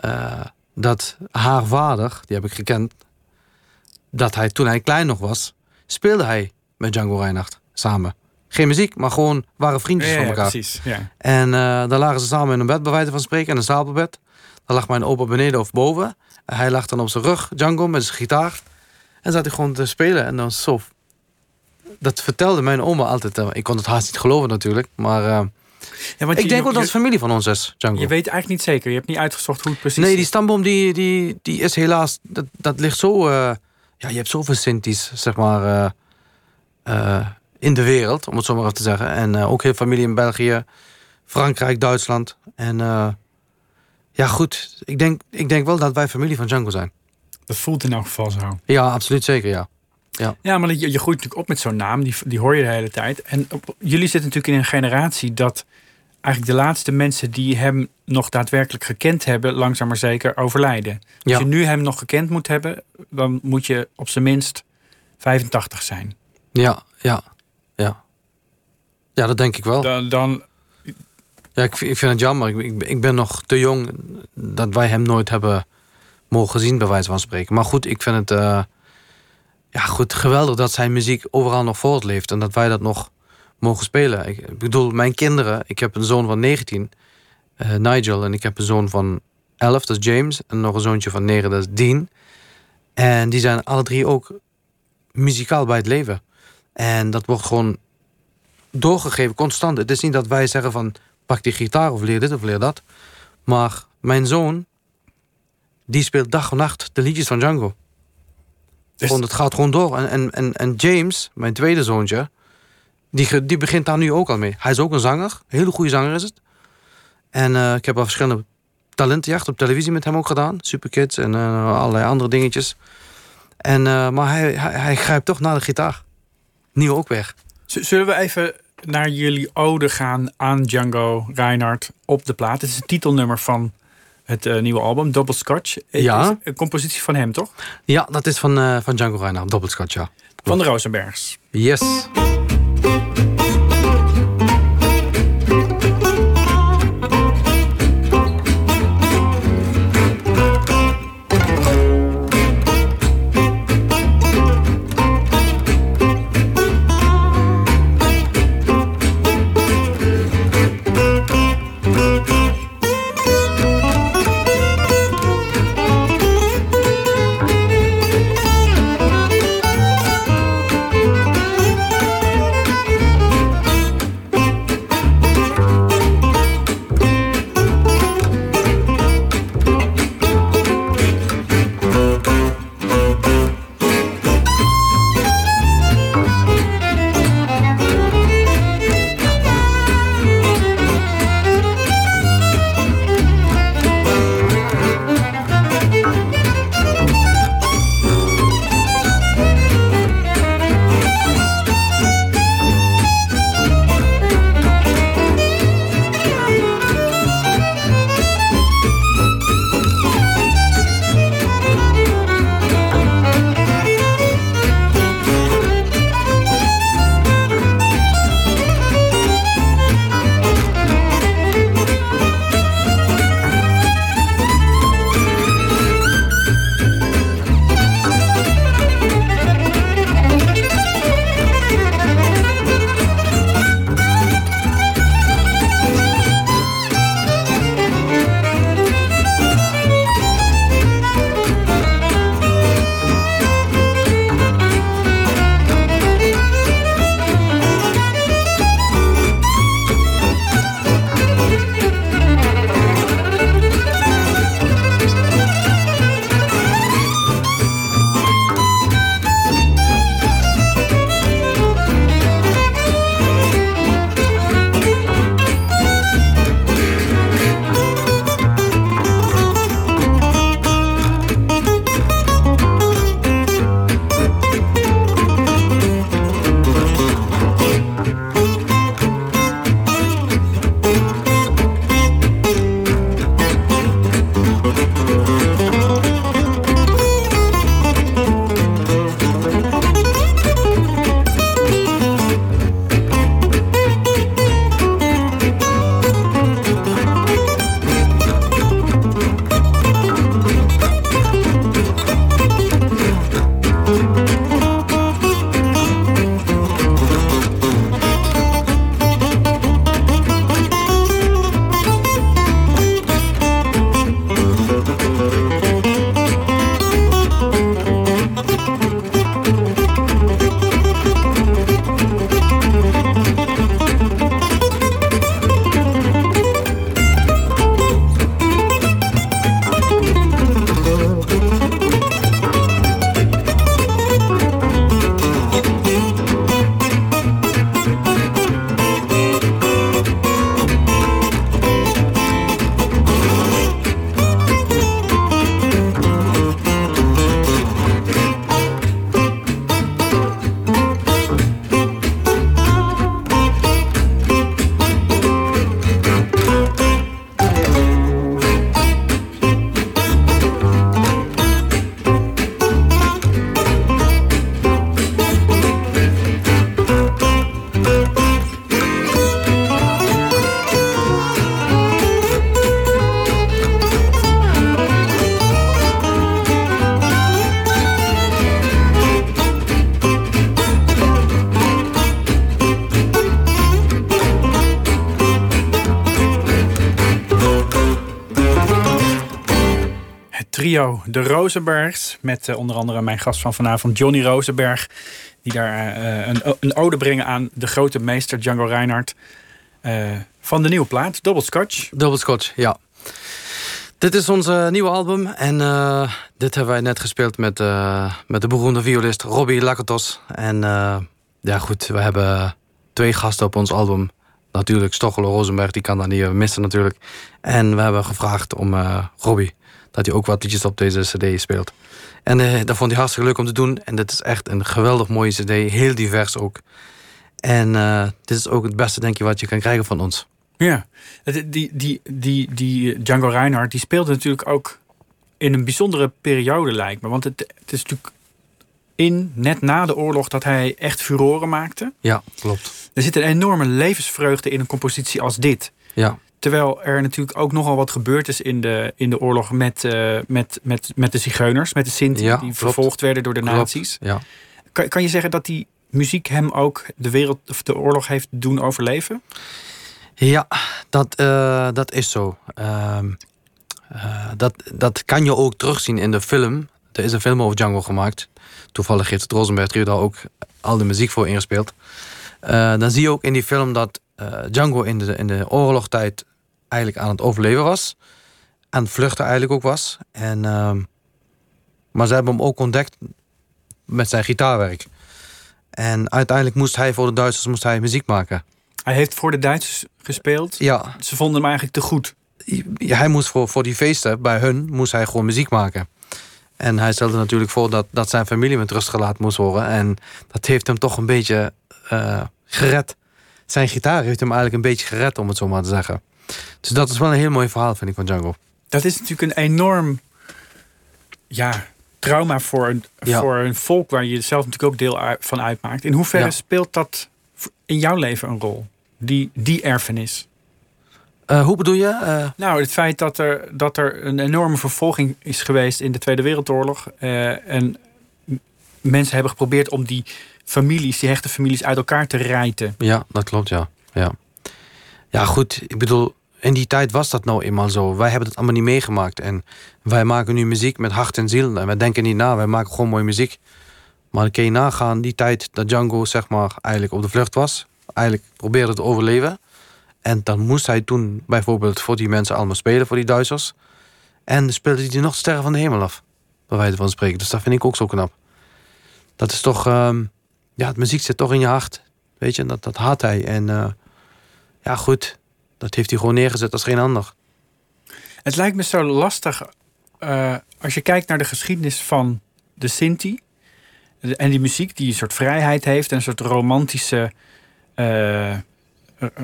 eh, dat haar vader, die heb ik gekend... dat hij toen hij klein nog was... speelde hij met Django Reinhardt samen. Geen muziek, maar gewoon waren vriendjes van elkaar. precies. Ja. En eh dan lagen ze samen in een bed, bij wijze van spreken, in een stapelbed. Dan lag mijn opa beneden of boven. En hij lag dan op zijn rug, Django, met zijn gitaar. En zat hij gewoon te spelen. En dan zo. Dat vertelde mijn oma altijd. eh, Ik kon het haast niet geloven natuurlijk. Maar eh, Ja, want ik je- denk ook je- dat het familie van ons is, Django. Je weet eigenlijk niet zeker. Je hebt niet uitgezocht hoe het precies nee, die stamboom die, die, die is helaas... Dat, dat ligt zo... eh, ja, je hebt zoveel Sinti's, zeg maar... in de wereld, om het zo maar even te zeggen. En ook heel familie in België, Frankrijk, Duitsland. En ja, goed. Ik denk, ik denk wel dat wij familie van Django zijn. Dat voelt in elk geval zo. Ja, absoluut zeker, ja. Ja, maar je, je groeit natuurlijk op met zo'n naam. Die, die hoor je de hele tijd. En op- jullie zitten natuurlijk in een generatie dat eigenlijk de laatste mensen die hem nog daadwerkelijk gekend hebben, langzaam maar zeker overlijden. Als Ja. je nu hem nog gekend moet hebben, dan moet je op zijn minst 85 zijn. Ja, ja, ja. Ja, dat denk ik wel. Dan, dan Ja, ik, vind- ik vind het jammer. Ik, ik, ik ben nog te jong dat wij hem nooit hebben mogen zien, bij wijze van spreken. Maar goed, ik vind het eh, ja, goed, geweldig dat zijn muziek overal nog voortleeft. En dat wij dat nog mogen spelen. Ik, bedoel, mijn kinderen, ik heb een zoon van 19, eh, Nigel. En ik heb een zoon van 11, dat is James. En nog een zoontje van 9, dat is Dean. En die zijn alle drie ook muzikaal bij het leven. En dat wordt gewoon doorgegeven, constant. Het is niet dat wij zeggen van pak die gitaar of leer dit of leer dat. Maar mijn zoon, die speelt dag en nacht de liedjes van Django. Dus- Gewoon, het gaat gewoon door. En, en, en, en James, mijn tweede zoontje, die, die begint daar nu ook al mee. Hij is ook een zanger, een hele goede zanger is het. En eh, ik heb al verschillende talentenjacht op televisie met hem ook gedaan. Superkids en eh, allerlei andere dingetjes. En, eh, maar hij, hij, hij grijpt toch naar de gitaar. Nieuw ook. Z- Zullen we even naar jullie ode gaan aan Django Reinhardt op de plaat? Het is het titelnummer van het eh, nieuwe album, Double Scotch. Het Ja. is Een compositie van hem, toch? Ja, dat is van, eh, van Django Reinhardt, Doppelschat, ja. Van de Rosenbergs. Yes. De Rosenbergs. Met eh, onder andere mijn gast van vanavond, Johnny Rosenberg. Die daar eh, een, een ode brengen aan de grote meester Django Reinhardt. eh, van de nieuwe plaat, Double Scotch. Double Scotch, ja. Dit is ons nieuwe album. En dit hebben wij net gespeeld met, met de beroemde violist Robbie Lakatos. En ja, goed, we hebben twee gasten op ons album. Natuurlijk Stochelo Rosenberg, die kan daar niet missen natuurlijk. En we hebben gevraagd om eh Robbie, dat hij ook wat liedjes op deze cd speelt. En eh, dat vond hij hartstikke leuk om te doen. En dit is echt een geweldig mooie cd, heel divers ook. En eh, dit is ook het beste, denk je, wat je kan krijgen van ons. Ja, die, die, die, die Django Reinhardt die speelde natuurlijk ook in een bijzondere periode, lijkt me. Want het, het is natuurlijk in, net na de oorlog, dat hij echt furoren maakte. Ja, klopt. Er zit een enorme levensvreugde in een compositie als dit. Ja, Terwijl er natuurlijk ook nogal wat gebeurd is in de, in de oorlog met, eh, met, met, met de zigeuners, met de Sinti, Ja, die klopt. vervolgd werden door de klopt. nazi's. Ja. Kan, kan je zeggen dat die muziek hem ook de wereld of de oorlog heeft doen overleven? Ja, dat, eh, dat is zo. Ehm, eh, dat, dat kan je ook terugzien in de film. Er is een film over Django gemaakt. Toevallig heeft het Rosenberg daar ook al de muziek voor ingespeeld. Dan zie je ook in die film dat eh, Django in de, in de oorlogstijd eigenlijk aan het overleven was. Aan het vluchten eigenlijk ook was. En, ehm, maar ze hebben hem ook ontdekt met zijn gitaarwerk. En uiteindelijk moest hij voor de Duitsers moest hij muziek maken. Hij heeft voor de Duitsers gespeeld. Ja, Ze vonden hem eigenlijk te goed. hij moest voor, voor die feesten bij hun moest hij gewoon muziek maken. En hij stelde natuurlijk voor dat, dat zijn familie met rust gelaten moest worden. En dat heeft hem toch een beetje eh, gered. Zijn gitaar heeft hem eigenlijk een beetje gered, om het zo maar te zeggen. Dus dat is wel een heel mooi verhaal, vind ik, van Django. Dat is natuurlijk een enorm ja, trauma voor een, Ja. voor een volk waar je zelf natuurlijk ook deel van uitmaakt. In hoeverre Ja. speelt dat in jouw leven een rol? Die, die erfenis? Eh, hoe bedoel je? Eh, Nou, het feit dat er, dat er een enorme vervolging is geweest in de Tweede Wereldoorlog. eh, en mensen hebben geprobeerd om die families, die hechte families, uit elkaar te rijten. ja, dat klopt, ja. ja. Ja, goed. Ik bedoel, in die tijd was dat nou eenmaal zo. Wij hebben het allemaal niet meegemaakt. En wij maken nu muziek met hart en ziel. En wij denken niet na, wij maken gewoon mooie muziek. Maar dan kun je nagaan, die tijd dat Django zeg maar eigenlijk op de vlucht was. Eigenlijk probeerde te overleven. En dan moest hij toen bijvoorbeeld voor die mensen allemaal spelen, voor die Duitsers. En speelde hij nog sterren van de hemel af. Bij wijze van spreken. Dus dat vind ik ook zo knap. Dat is toch, ehm, ja, het muziek zit toch in je hart. Weet je, dat, dat had hij. En eh, ja, goed, dat heeft hij gewoon neergezet als geen ander. Het lijkt me zo lastig eh, als je kijkt naar de geschiedenis van de Sinti. En die muziek die een soort vrijheid heeft en een soort romantische. eh,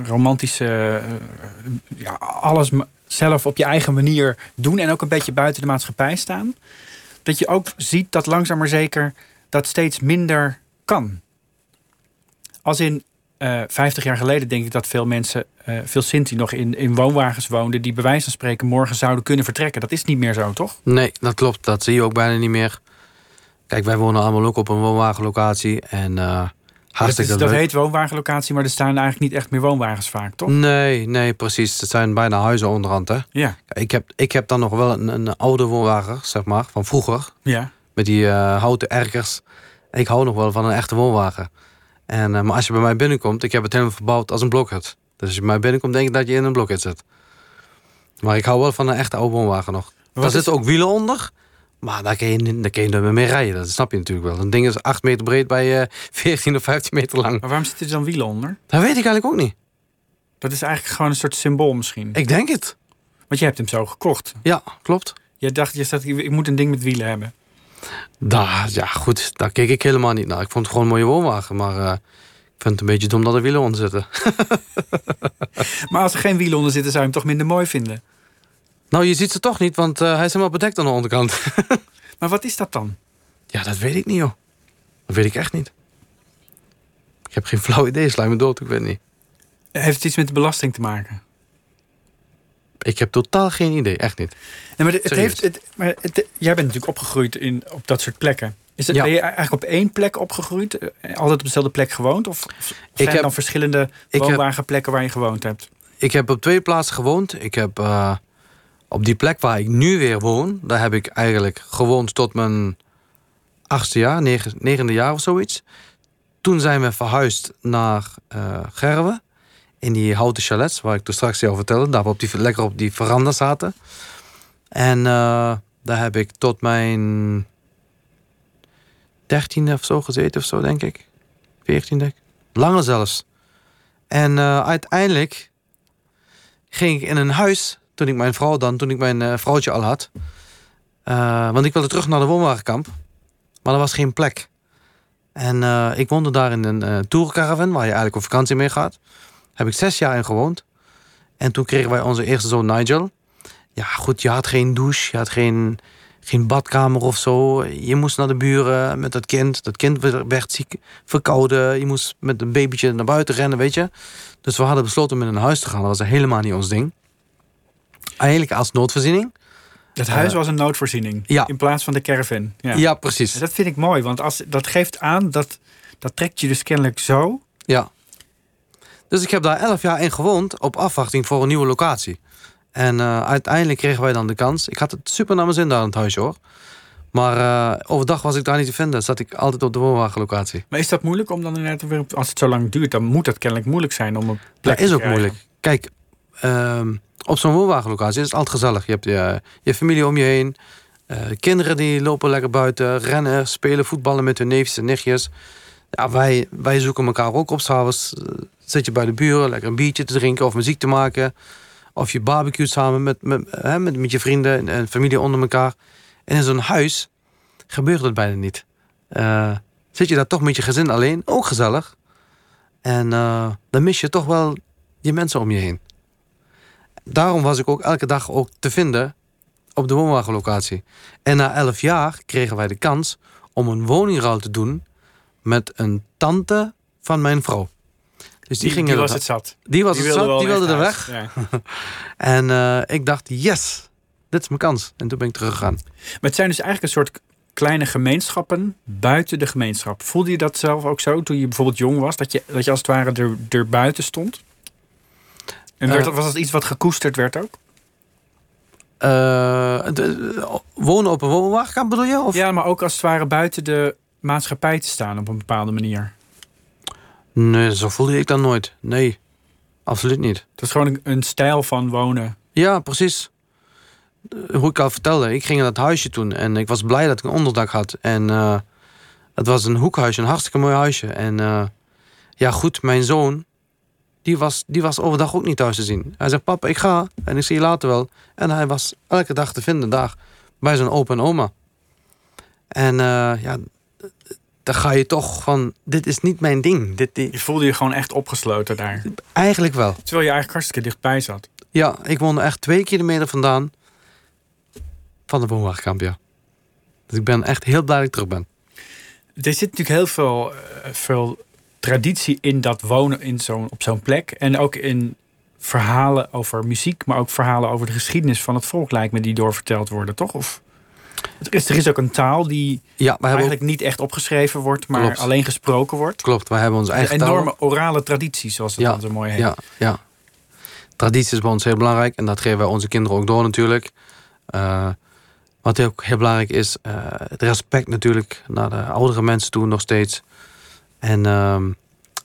romantische. ja, alles zelf op je eigen manier doen en ook een beetje buiten de maatschappij staan. Dat je ook ziet dat langzaam maar zeker dat steeds minder kan. Als in eh 50 jaar geleden denk ik dat veel mensen, eh, veel Sinti nog in, in woonwagens woonden... die bij wijze van spreken morgen zouden kunnen vertrekken. Dat is niet meer zo, toch? Nee, dat klopt. Dat zie je ook bijna niet meer. Kijk, wij wonen allemaal ook op een woonwagenlocatie. En eh Dat, hartstikke is, dat heet woonwagenlocatie, maar er staan eigenlijk niet echt meer woonwagens vaak, toch? Nee, nee, precies. Het zijn bijna huizen onderhand, hè. Ja, Ik heb, ik heb dan nog wel een, een oude woonwagen, zeg maar, van vroeger. ja. Met die eh, houten erkers. Ik hou nog wel van een echte woonwagen. En, eh, maar als je bij mij binnenkomt, ik heb het helemaal verbouwd als een blokhut. Dus als je bij mij binnenkomt, denk ik dat je in een blokhut zit. Maar ik hou wel van een echte oude woonwagen nog. Daar is- zitten ook wielen onder. Maar daar kun je, daar kun je meer mee rijden. Dat snap je natuurlijk wel. Een ding is 8 meter breed bij eh 14 of 15 meter lang. Maar waarom zitten er dan wielen onder? Dat weet ik eigenlijk ook niet. Dat is eigenlijk gewoon een soort symbool misschien. Ik denk het. Want je hebt hem zo gekocht. Ja, klopt. Je dacht, je staat, ik moet een ding met wielen hebben. Daar, ja, goed. Daar keek ik helemaal niet naar. Ik vond het gewoon een mooie woonwagen. Maar eh, ik vind het een beetje dom dat er wielen onder zitten. Maar als er geen wielen onder zitten, zou je hem toch minder mooi vinden. Nou, je ziet ze toch niet, want eh, hij is helemaal bedekt aan de onderkant. Maar wat is dat dan? Ja, dat weet ik niet, joh. Dat weet ik echt niet. Ik heb geen flauw idee, sla me dood, ik weet niet. Heeft het iets met de belasting te maken? Ik heb totaal geen idee, echt niet. Nee, maar het Serieus? heeft, het, maar het, jij bent natuurlijk opgegroeid in, op dat soort plekken. Is het, Ja. Ben je eigenlijk op één plek opgegroeid? Eh, Altijd op dezelfde plek gewoond? Of of zijn er dan verschillende woonwagenplekken waar je gewoond hebt? Ik heb op twee plaatsen gewoond. Ik heb eh, op die plek waar ik nu weer woon, daar heb ik eigenlijk gewoond tot mijn achtste jaar, negen, negende jaar of zoiets. Toen zijn we verhuisd naar eh Gerwe. In die houten chalets, waar ik toen straks jou vertelde. Daar we op die, lekker op die veranda zaten. En eh, daar heb ik tot mijn dertiende of zo gezeten of zo, denk ik. Veertiende. Langer zelfs. En eh, uiteindelijk ging ik in een huis, toen ik mijn vrouw dan, toen ik mijn eh, vrouwtje al had. Want ik wilde terug naar de woonwagenkamp. Maar er was geen plek. En ik woonde daar in een tourcaravan, waar je eigenlijk op vakantie mee gaat. Heb ik zes jaar in gewoond. En toen kregen wij onze eerste zoon Nigel. Ja, goed, je had geen douche, je had geen, geen badkamer of zo. Je moest naar de buren met dat kind. Dat kind werd ziek, verkouden. Je moest met een babytje naar buiten rennen, weet je. Dus we hadden besloten om in een huis te gaan. Dat was helemaal niet ons ding. Eigenlijk als noodvoorziening. Het huis was een noodvoorziening. ja. In plaats van de caravan. Ja. Ja, precies. Dat vind ik mooi, want als, dat geeft aan dat dat trekt je dus kennelijk zo. Ja. Dus ik heb daar elf jaar in gewoond op afwachting voor een nieuwe locatie. En eh, uiteindelijk kregen wij dan de kans. Ik had het super naar mijn zin daar in het huisje hoor. Maar eh, overdag was ik daar niet te vinden. Zat ik altijd op de woonwagenlocatie. Maar is dat moeilijk om dan inderdaad weer als het zo lang duurt, dan moet dat kennelijk moeilijk zijn om een plek Dat is ook moeilijk. Kijk, ehm, op zo'n woonwagenlocatie is het altijd gezellig. Je hebt je, je familie om je heen. Eh, kinderen die lopen lekker buiten, rennen, spelen, voetballen met hun neefjes en nichtjes. Ja, wij, wij zoeken elkaar ook op. S'avonds zit je bij de buren, lekker een biertje te drinken of muziek te maken. Of je barbecuet samen met, met, hè, met, met je vrienden en, en familie onder elkaar. En in zo'n huis gebeurt het bijna niet. Eh, zit je daar toch met je gezin alleen, ook gezellig. En eh, dan mis je toch wel je mensen om je heen. Daarom was ik ook elke dag ook te vinden op de woonwagenlocatie. En na elf jaar kregen wij de kans om een woningruil te doen met een tante van mijn vrouw. Dus die, Die, ging die er- was het zat. Die was het wilde zat, die wilde er weg. Ja. En eh, ik dacht, yes, dit is mijn kans. En toen ben ik teruggegaan. Maar het zijn dus eigenlijk een soort kleine gemeenschappen buiten de gemeenschap. Voelde je dat zelf ook zo toen je bijvoorbeeld jong was? Dat je, dat je als het ware er, er buiten stond? En werd, Eh. was dat iets wat gekoesterd werd ook? Eh, de- wonen op een woonwagenkamp bedoel je? Of? Ja, maar ook als het ware buiten de maatschappij te staan op een bepaalde manier. Nee, zo voelde ik dat nooit. Nee, absoluut niet. Dat is gewoon een, een stijl van wonen. Ja, precies. Eh, Hoe ik al vertelde, ik ging in dat huisje toen en ik was blij dat ik een onderdak had. En eh, het was een hoekhuisje, een hartstikke mooi huisje. En eh, ja, goed, mijn zoon, die was, die was overdag ook niet thuis te zien. Hij zegt, papa, ik ga en ik zie je later wel. En hij was elke dag te vinden daar bij zijn opa en oma. En eh, ja, dan ga je toch van, dit is niet mijn ding. Dit, dit- Je voelde je gewoon echt opgesloten daar. eigenlijk wel. Terwijl je eigenlijk hartstikke dichtbij zat. Ja, ik woonde echt twee kilometer vandaan van de woonwagenkamp, ja. Dus ik ben echt heel blij dat ik terug ben. Er zit natuurlijk heel veel, eh, veel traditie in dat wonen in zo'n, op zo'n plek. En ook in verhalen over muziek, maar ook verhalen over de geschiedenis van het volk, lijkt me, die doorverteld worden, toch? Of, er, is, er is ook een taal die Ja, eigenlijk niet echt opgeschreven wordt, maar Klopt. alleen gesproken wordt. klopt, wij hebben onze Een eigen taal. enorme orale traditie, zoals het Ja, dan zo mooi heet. Ja, ja. Traditie is bij ons heel belangrijk en dat geven wij onze kinderen ook door natuurlijk. Eh, wat ook heel belangrijk is, eh, het respect natuurlijk naar de oudere mensen toe nog steeds. En ehm,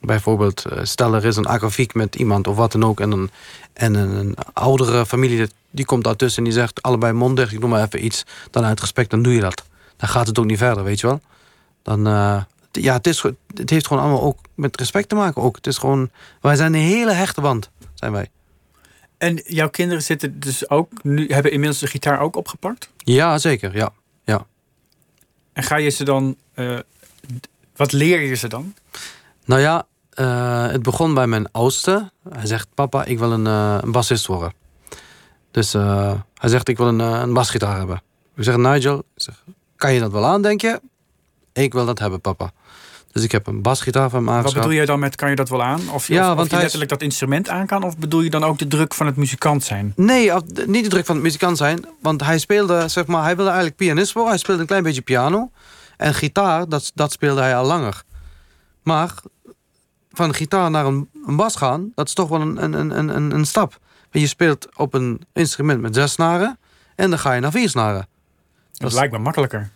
bijvoorbeeld, eh, stel er is een akkefiek met iemand of wat dan ook. En een, en een, een oudere familie die- komt daartussen en die zegt allebei mondig, ik noem maar even iets. Dan uit respect, dan doe je dat. Dan gaat het ook niet verder, weet je wel. Dan, eh, ja, het, is, het heeft gewoon allemaal ook met respect te maken. Ook. Het is gewoon, wij zijn een hele hechte band, zijn wij. En jouw kinderen zitten dus ook nu, hebben inmiddels de gitaar ook opgepakt? Ja, zeker, ja. ja. En ga je ze dan, eh, wat leer je ze dan? Nou ja, eh, het begon bij mijn oudste. Hij zegt, papa, ik wil een, een bassist worden. Dus eh, hij zegt, ik wil een, eh, een basgitaar hebben. Ik zeg, Nigel, ik zeg, kan je dat wel aan, denk je? Ik wil dat hebben, papa. Dus ik heb een basgitaar van hem Wat aangeschaft. bedoel jij dan met, kan je dat wel aan? Of, Ja, of, je is- letterlijk dat instrument aan kan? Of bedoel je dan ook de druk van het muzikant zijn? Nee, niet de druk van het muzikant zijn. Want hij speelde, zeg maar, hij wilde eigenlijk pianist worden. Hij speelde een klein beetje piano. En gitaar, dat, dat speelde hij al langer. Maar van gitaar naar een, een bas gaan, dat is toch wel een, een, een, een, een stap. Je speelt op een instrument met zes snaren en dan ga je naar vier snaren. Dat lijkt me makkelijker.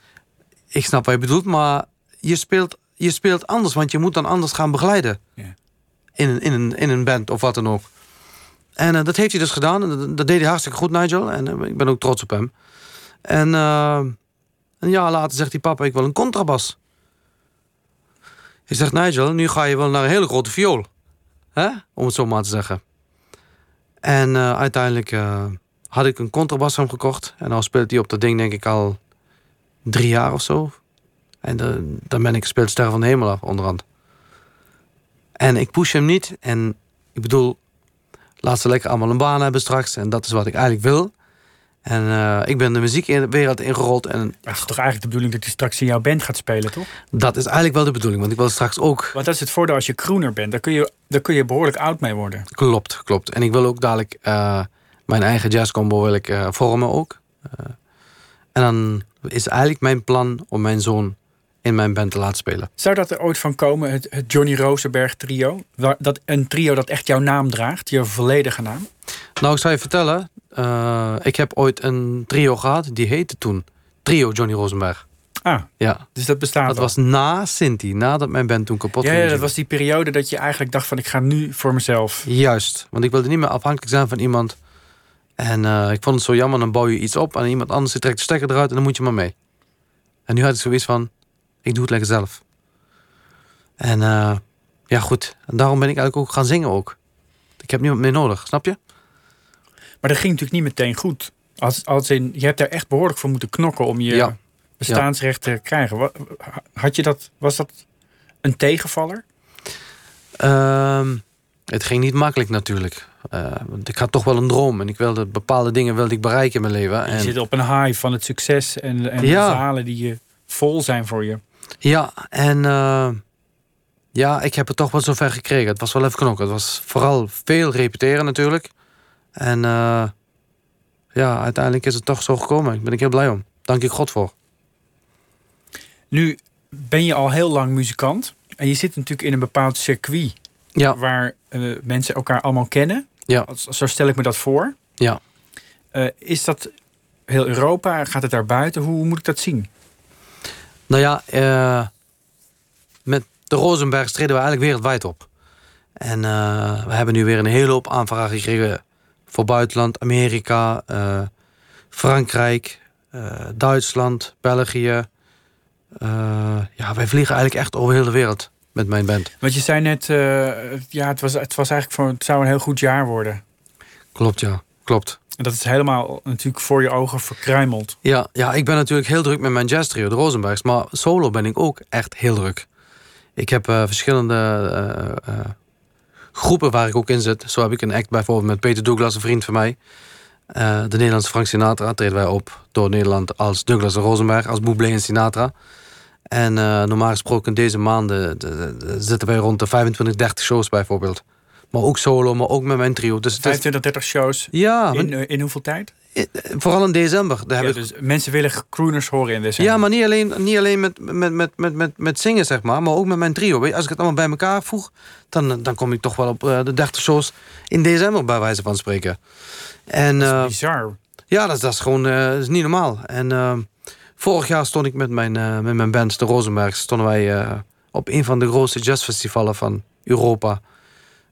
Ik snap wat je bedoelt, maar je speelt, je speelt anders, want je moet dan anders gaan begeleiden. Ja. In, een, in, een, in een band of wat dan ook. En eh, dat heeft hij dus gedaan. En dat, dat deed hij hartstikke goed, Nigel. En eh, ik ben ook trots op hem. En eh, een jaar later zegt hij: Papa, ik wil een contrabas. Ik zeg: Nigel, nu ga je wel naar een hele grote viool. Hè? Om het zo maar te zeggen. En eh, uiteindelijk eh, had ik een contrabas van hem gekocht. En dan speelt hij op dat ding, denk ik, al drie jaar of zo. En dan ben ik gespeeld Ster van de Hemel af, onderhand. En ik push hem niet. En ik bedoel, laat ze lekker allemaal een baan hebben straks. En dat is wat ik eigenlijk wil. En eh, ik ben de muziekwereld ingerold. En het is toch eigenlijk de bedoeling dat hij straks in jouw band gaat spelen, toch? dat is eigenlijk wel de bedoeling. Want ik wil straks ook... Want dat is het voordeel als je crooner bent. Daar kun je, daar kun je behoorlijk oud mee worden. Klopt, klopt. En ik wil ook dadelijk eh, mijn eigen jazzcombo wil ik, eh, vormen ook. En dan is eigenlijk mijn plan om mijn zoon in mijn band te laten spelen. Zou dat er ooit van komen, het, het Johnny Rosenberg trio? Dat, een trio dat echt jouw naam draagt, je volledige naam? Nou, ik zou je vertellen. Eh, ik heb ooit een trio gehad. Die heette toen Trio Johnny Rosenberg. Ah, Ja, dus dat bestaat dat al. was na Sinti. Nadat mijn band toen kapot ging. ja, dat was die periode dat je eigenlijk dacht van ik ga nu voor mezelf. Juist, want ik wilde niet meer afhankelijk zijn van iemand. En eh, ik vond het zo jammer, dan bouw je iets op... en iemand anders trekt de stekker eruit en dan moet je maar mee. En nu had ik zoiets van, ik doe het lekker zelf. En eh, ja, goed. En daarom ben ik eigenlijk ook gaan zingen ook. Ik heb niemand meer nodig, snap je? Maar dat ging natuurlijk niet meteen goed. Als, als in, je hebt daar echt behoorlijk voor moeten knokken om je Ja. bestaansrecht te krijgen. Had je dat, was dat een tegenvaller? Ehm, het ging niet makkelijk natuurlijk. Eh, want ik had toch wel een droom. En ik wilde bepaalde dingen wilde ik bereiken in mijn leven. Je En, zit op een high van het succes en, en Ja. de zalen die je vol zijn voor je. Ja, en eh, ja, ik heb het toch wel zover gekregen. Het was wel even knokken. Het was vooral veel repeteren natuurlijk. En eh, ja, uiteindelijk is het toch zo gekomen. Ik ben ik heel blij om. Dank ik God voor. Nu ben je al heel lang muzikant. En je zit natuurlijk in een bepaald circuit Ja, waar eh, mensen elkaar allemaal kennen. Ja. Zo stel ik me dat voor. ja. Eh, is dat heel Europa? Gaat het daar buiten? Hoe moet ik dat zien? Nou ja, met de Rosenbergs treden we eigenlijk wereldwijd op. En we hebben nu weer een hele hoop aanvragen gekregen voor buitenland, Amerika, eh, Frankrijk, eh, Duitsland, België. Eh, ja, wij vliegen eigenlijk echt over heel de wereld met mijn band. Want je zei net, ja, het was, het was eigenlijk voor, het zou een heel goed jaar worden. Klopt, ja, klopt. En dat is helemaal natuurlijk voor je ogen verkruimeld. Ja, ja, ik ben natuurlijk heel druk met mijn jazz trio, de Rosenbergs. Maar solo ben ik ook echt heel druk. Ik heb verschillende groepen waar ik ook in zit. Zo heb ik een act bijvoorbeeld met Peter Douglas, een vriend van mij. Eh, de Nederlandse Frank Sinatra treden wij op door Nederland als Douglas en Rosenberg, als Bublé en Sinatra. En eh, normaal gesproken deze maanden de- de- de- zitten wij rond de 25, 30 shows bijvoorbeeld. Maar ook solo, maar ook met mijn trio. Dus het is, 25, 30 shows. ja, In, eh, in hoeveel tijd? Vooral in december. Daar heb Ja, ik dus mensen willen crooners horen in december. Ja, maar niet alleen, niet alleen met, met, met, met, met, met zingen, zeg maar, maar ook met mijn trio. Als ik het allemaal bij elkaar voeg, dan, dan kom ik toch wel op eh, de 30 shows in december, bij wijze van spreken. En Dat is eh, bizar. ja, dat, is- dat is gewoon eh, dat is niet normaal. En vorig jaar stond ik met mijn, met mijn band, de Rosenbergs, stonden wij op een van de grootste jazzfestivalen van Europa.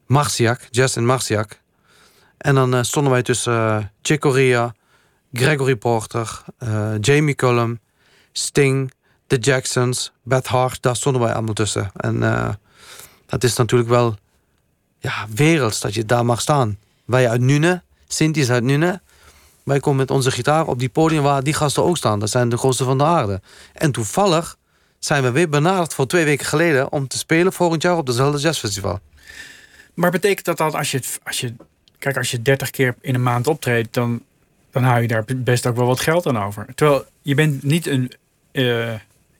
Marciac, Jazz in Marciac. En dan eh, stonden wij tussen eh Chick Gregory Porter, eh, Jamie Cullum, Sting, The Jacksons, Beth Hart. Daar stonden wij allemaal tussen. En dat is natuurlijk wel ja, werelds dat je daar mag staan. Wij uit Nune, Sinti is uit Nune. Wij komen met onze gitaar op die podium waar die gasten ook staan. Dat zijn de grootste van de aarde. En toevallig zijn we weer benaderd voor twee weken geleden... om te spelen volgend jaar op dezelfde jazzfestival. Maar betekent dat dan als je, als je, kijk, als je 30 keer in een maand optreedt, dan, dan hou je daar best ook wel wat geld aan over. Terwijl je bent niet een, eh,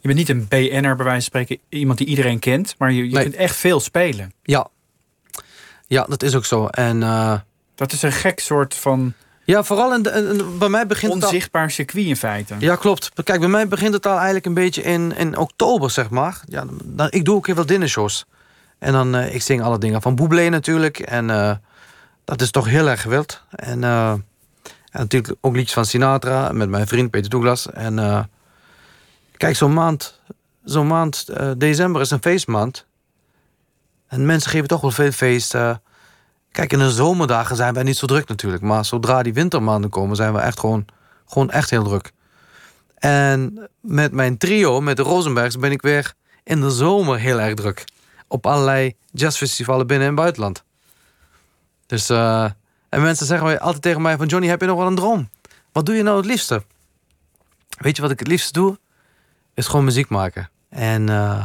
je bent niet een BN'er bij wijze van spreken, iemand die iedereen kent, maar je, je Nee. kunt echt veel spelen. Ja. Ja, dat is ook zo. En eh, Dat is een gek soort van ja, vooral in de, in- in- bij mij begint het al... onzichtbaar circuit in feite. Ja, klopt. Kijk, bij mij begint het al eigenlijk een beetje in, in oktober, zeg maar. Ja, dan, ik doe ook heel veel dinnershows. En dan, eh, ik zing alle dingen van Bublé natuurlijk. En dat is toch heel erg gewild. En, eh, en natuurlijk ook liedjes van Sinatra met mijn vriend Peter Douglas. En eh, kijk, zo'n maand, zo'n maand eh, december is een feestmaand. En mensen geven toch wel veel feest. eh. kijk, in de zomerdagen zijn wij niet zo druk natuurlijk. Maar zodra die wintermaanden komen, zijn we echt gewoon, gewoon echt heel druk. En met mijn trio, met de Rosenbergs, ben ik weer in de zomer heel erg druk. Op allerlei jazzfestivalen binnen- en buitenland. Dus, eh, en mensen zeggen altijd tegen mij van... Johnny, heb je nog wel een droom? Wat doe je nou het liefste? Weet je wat ik het liefste doe? Is gewoon muziek maken. En eh,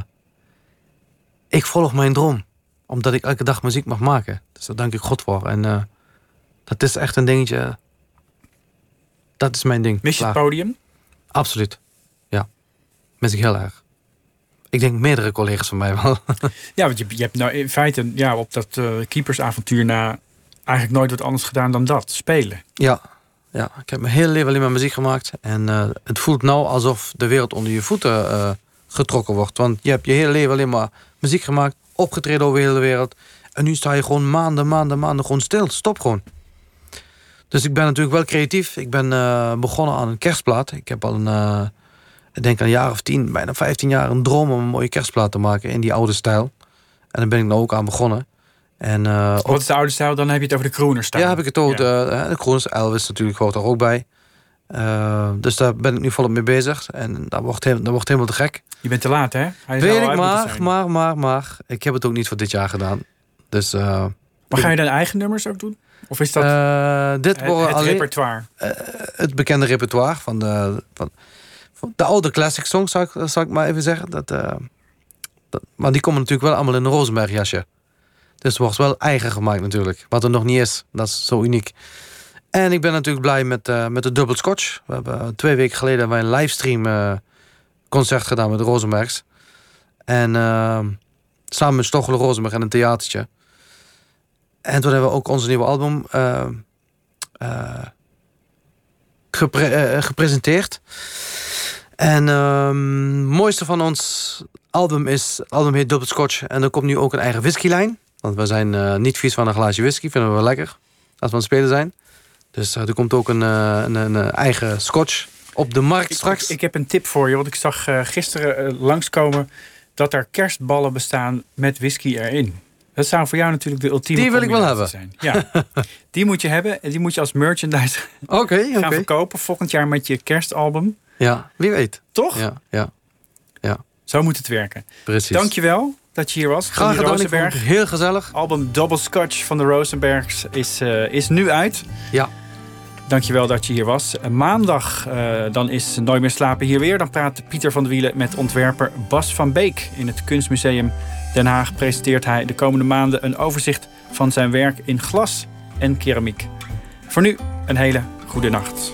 ik volg mijn droom. Omdat ik elke dag muziek mag maken. Dus daar dank ik God voor. En eh, dat is echt een dingetje... Dat is mijn ding. Mis je het podium? Absoluut. Ja. Mis ik heel erg. Ik denk meerdere collega's van mij wel. Ja, want je, je hebt nou in feite ja, op dat keepersavontuur na eigenlijk nooit wat anders gedaan dan dat, spelen. Ja, ja, ik heb mijn hele leven alleen maar muziek gemaakt. En eh, het voelt nou alsof de wereld onder je voeten eh, getrokken wordt. Want je hebt je hele leven alleen maar muziek gemaakt, opgetreden over de hele wereld. En nu sta je gewoon maanden, maanden, maanden gewoon stil. Stop gewoon. Dus ik ben natuurlijk wel creatief. Ik ben eh, begonnen aan een kerstplaat. Ik heb al een, ik denk een jaar of tien, bijna 15 jaar een droom om een mooie kerstplaat te maken in die oude stijl. En daar ben ik nou ook aan begonnen. En, eh, Wat is de oude stijl? Dan heb je het over de crooner stijl. ja, heb ik het ook. Ja. De, de Kroons Elvis natuurlijk hoort er ook bij. Eh, dus daar ben ik nu volop mee bezig. En dat wordt, heel, dat wordt helemaal te gek. Je bent te laat, hè? Hij Weet ik maar, maar, maar, maar. Ik heb het ook niet voor dit jaar gedaan. Dus uh, Maar ga je dan eigen nummers ook doen? Of is dat dit het, alleen repertoire? het bekende repertoire van de, van, van de oude classic songs, zou ik, zou ik maar even zeggen. Dat, dat, maar die komen natuurlijk wel allemaal in een Rosenberg jasje. Dus wordt wel eigen gemaakt natuurlijk. Wat er nog niet is. Dat is zo uniek. En ik ben natuurlijk blij met, uh, met de Double Scotch. We hebben twee weken geleden een livestream uh, concert gedaan met de. En samen met Stochelen Rosenberg en een theatertje. En toen hebben we ook onze nieuwe album gepre gepresenteerd. En het mooiste van ons album is... Het album heet Double Scotch. En er komt nu ook een eigen whiskylijn. Want we zijn uh, niet vies van een glaasje whisky. Vinden we wel lekker. Als we aan het spelen zijn. Dus uh, er komt ook een, uh, een, een, eigen scotch op de markt straks. Ik, ik, heb een tip voor je. Want ik zag gisteren langskomen dat er kerstballen bestaan met whisky erin. Dat zou voor jou natuurlijk de ultieme Die wil ik wel hebben. Zijn. Ja, die moet je hebben. En die moet je als merchandise okay, gaan okay. verkopen. Volgend jaar met je kerstalbum. Ja, wie weet. Toch? Ja, ja, ja. Zo moet het werken. Precies. Dankjewel dat je hier was. Graag gedaan. Rosenberg. Heel gezellig. Album Double Scotch van de Rosenbergs is, uh, is nu uit. Ja. Dankjewel dat je hier was. Maandag uh, dan is Nooit meer slapen hier weer. Dan praat Pieter van de Wielen met ontwerper Bas van Beek. In het Kunstmuseum Den Haag presenteert hij de komende maanden... een overzicht van zijn werk in glas en keramiek. Voor nu een hele goede nacht.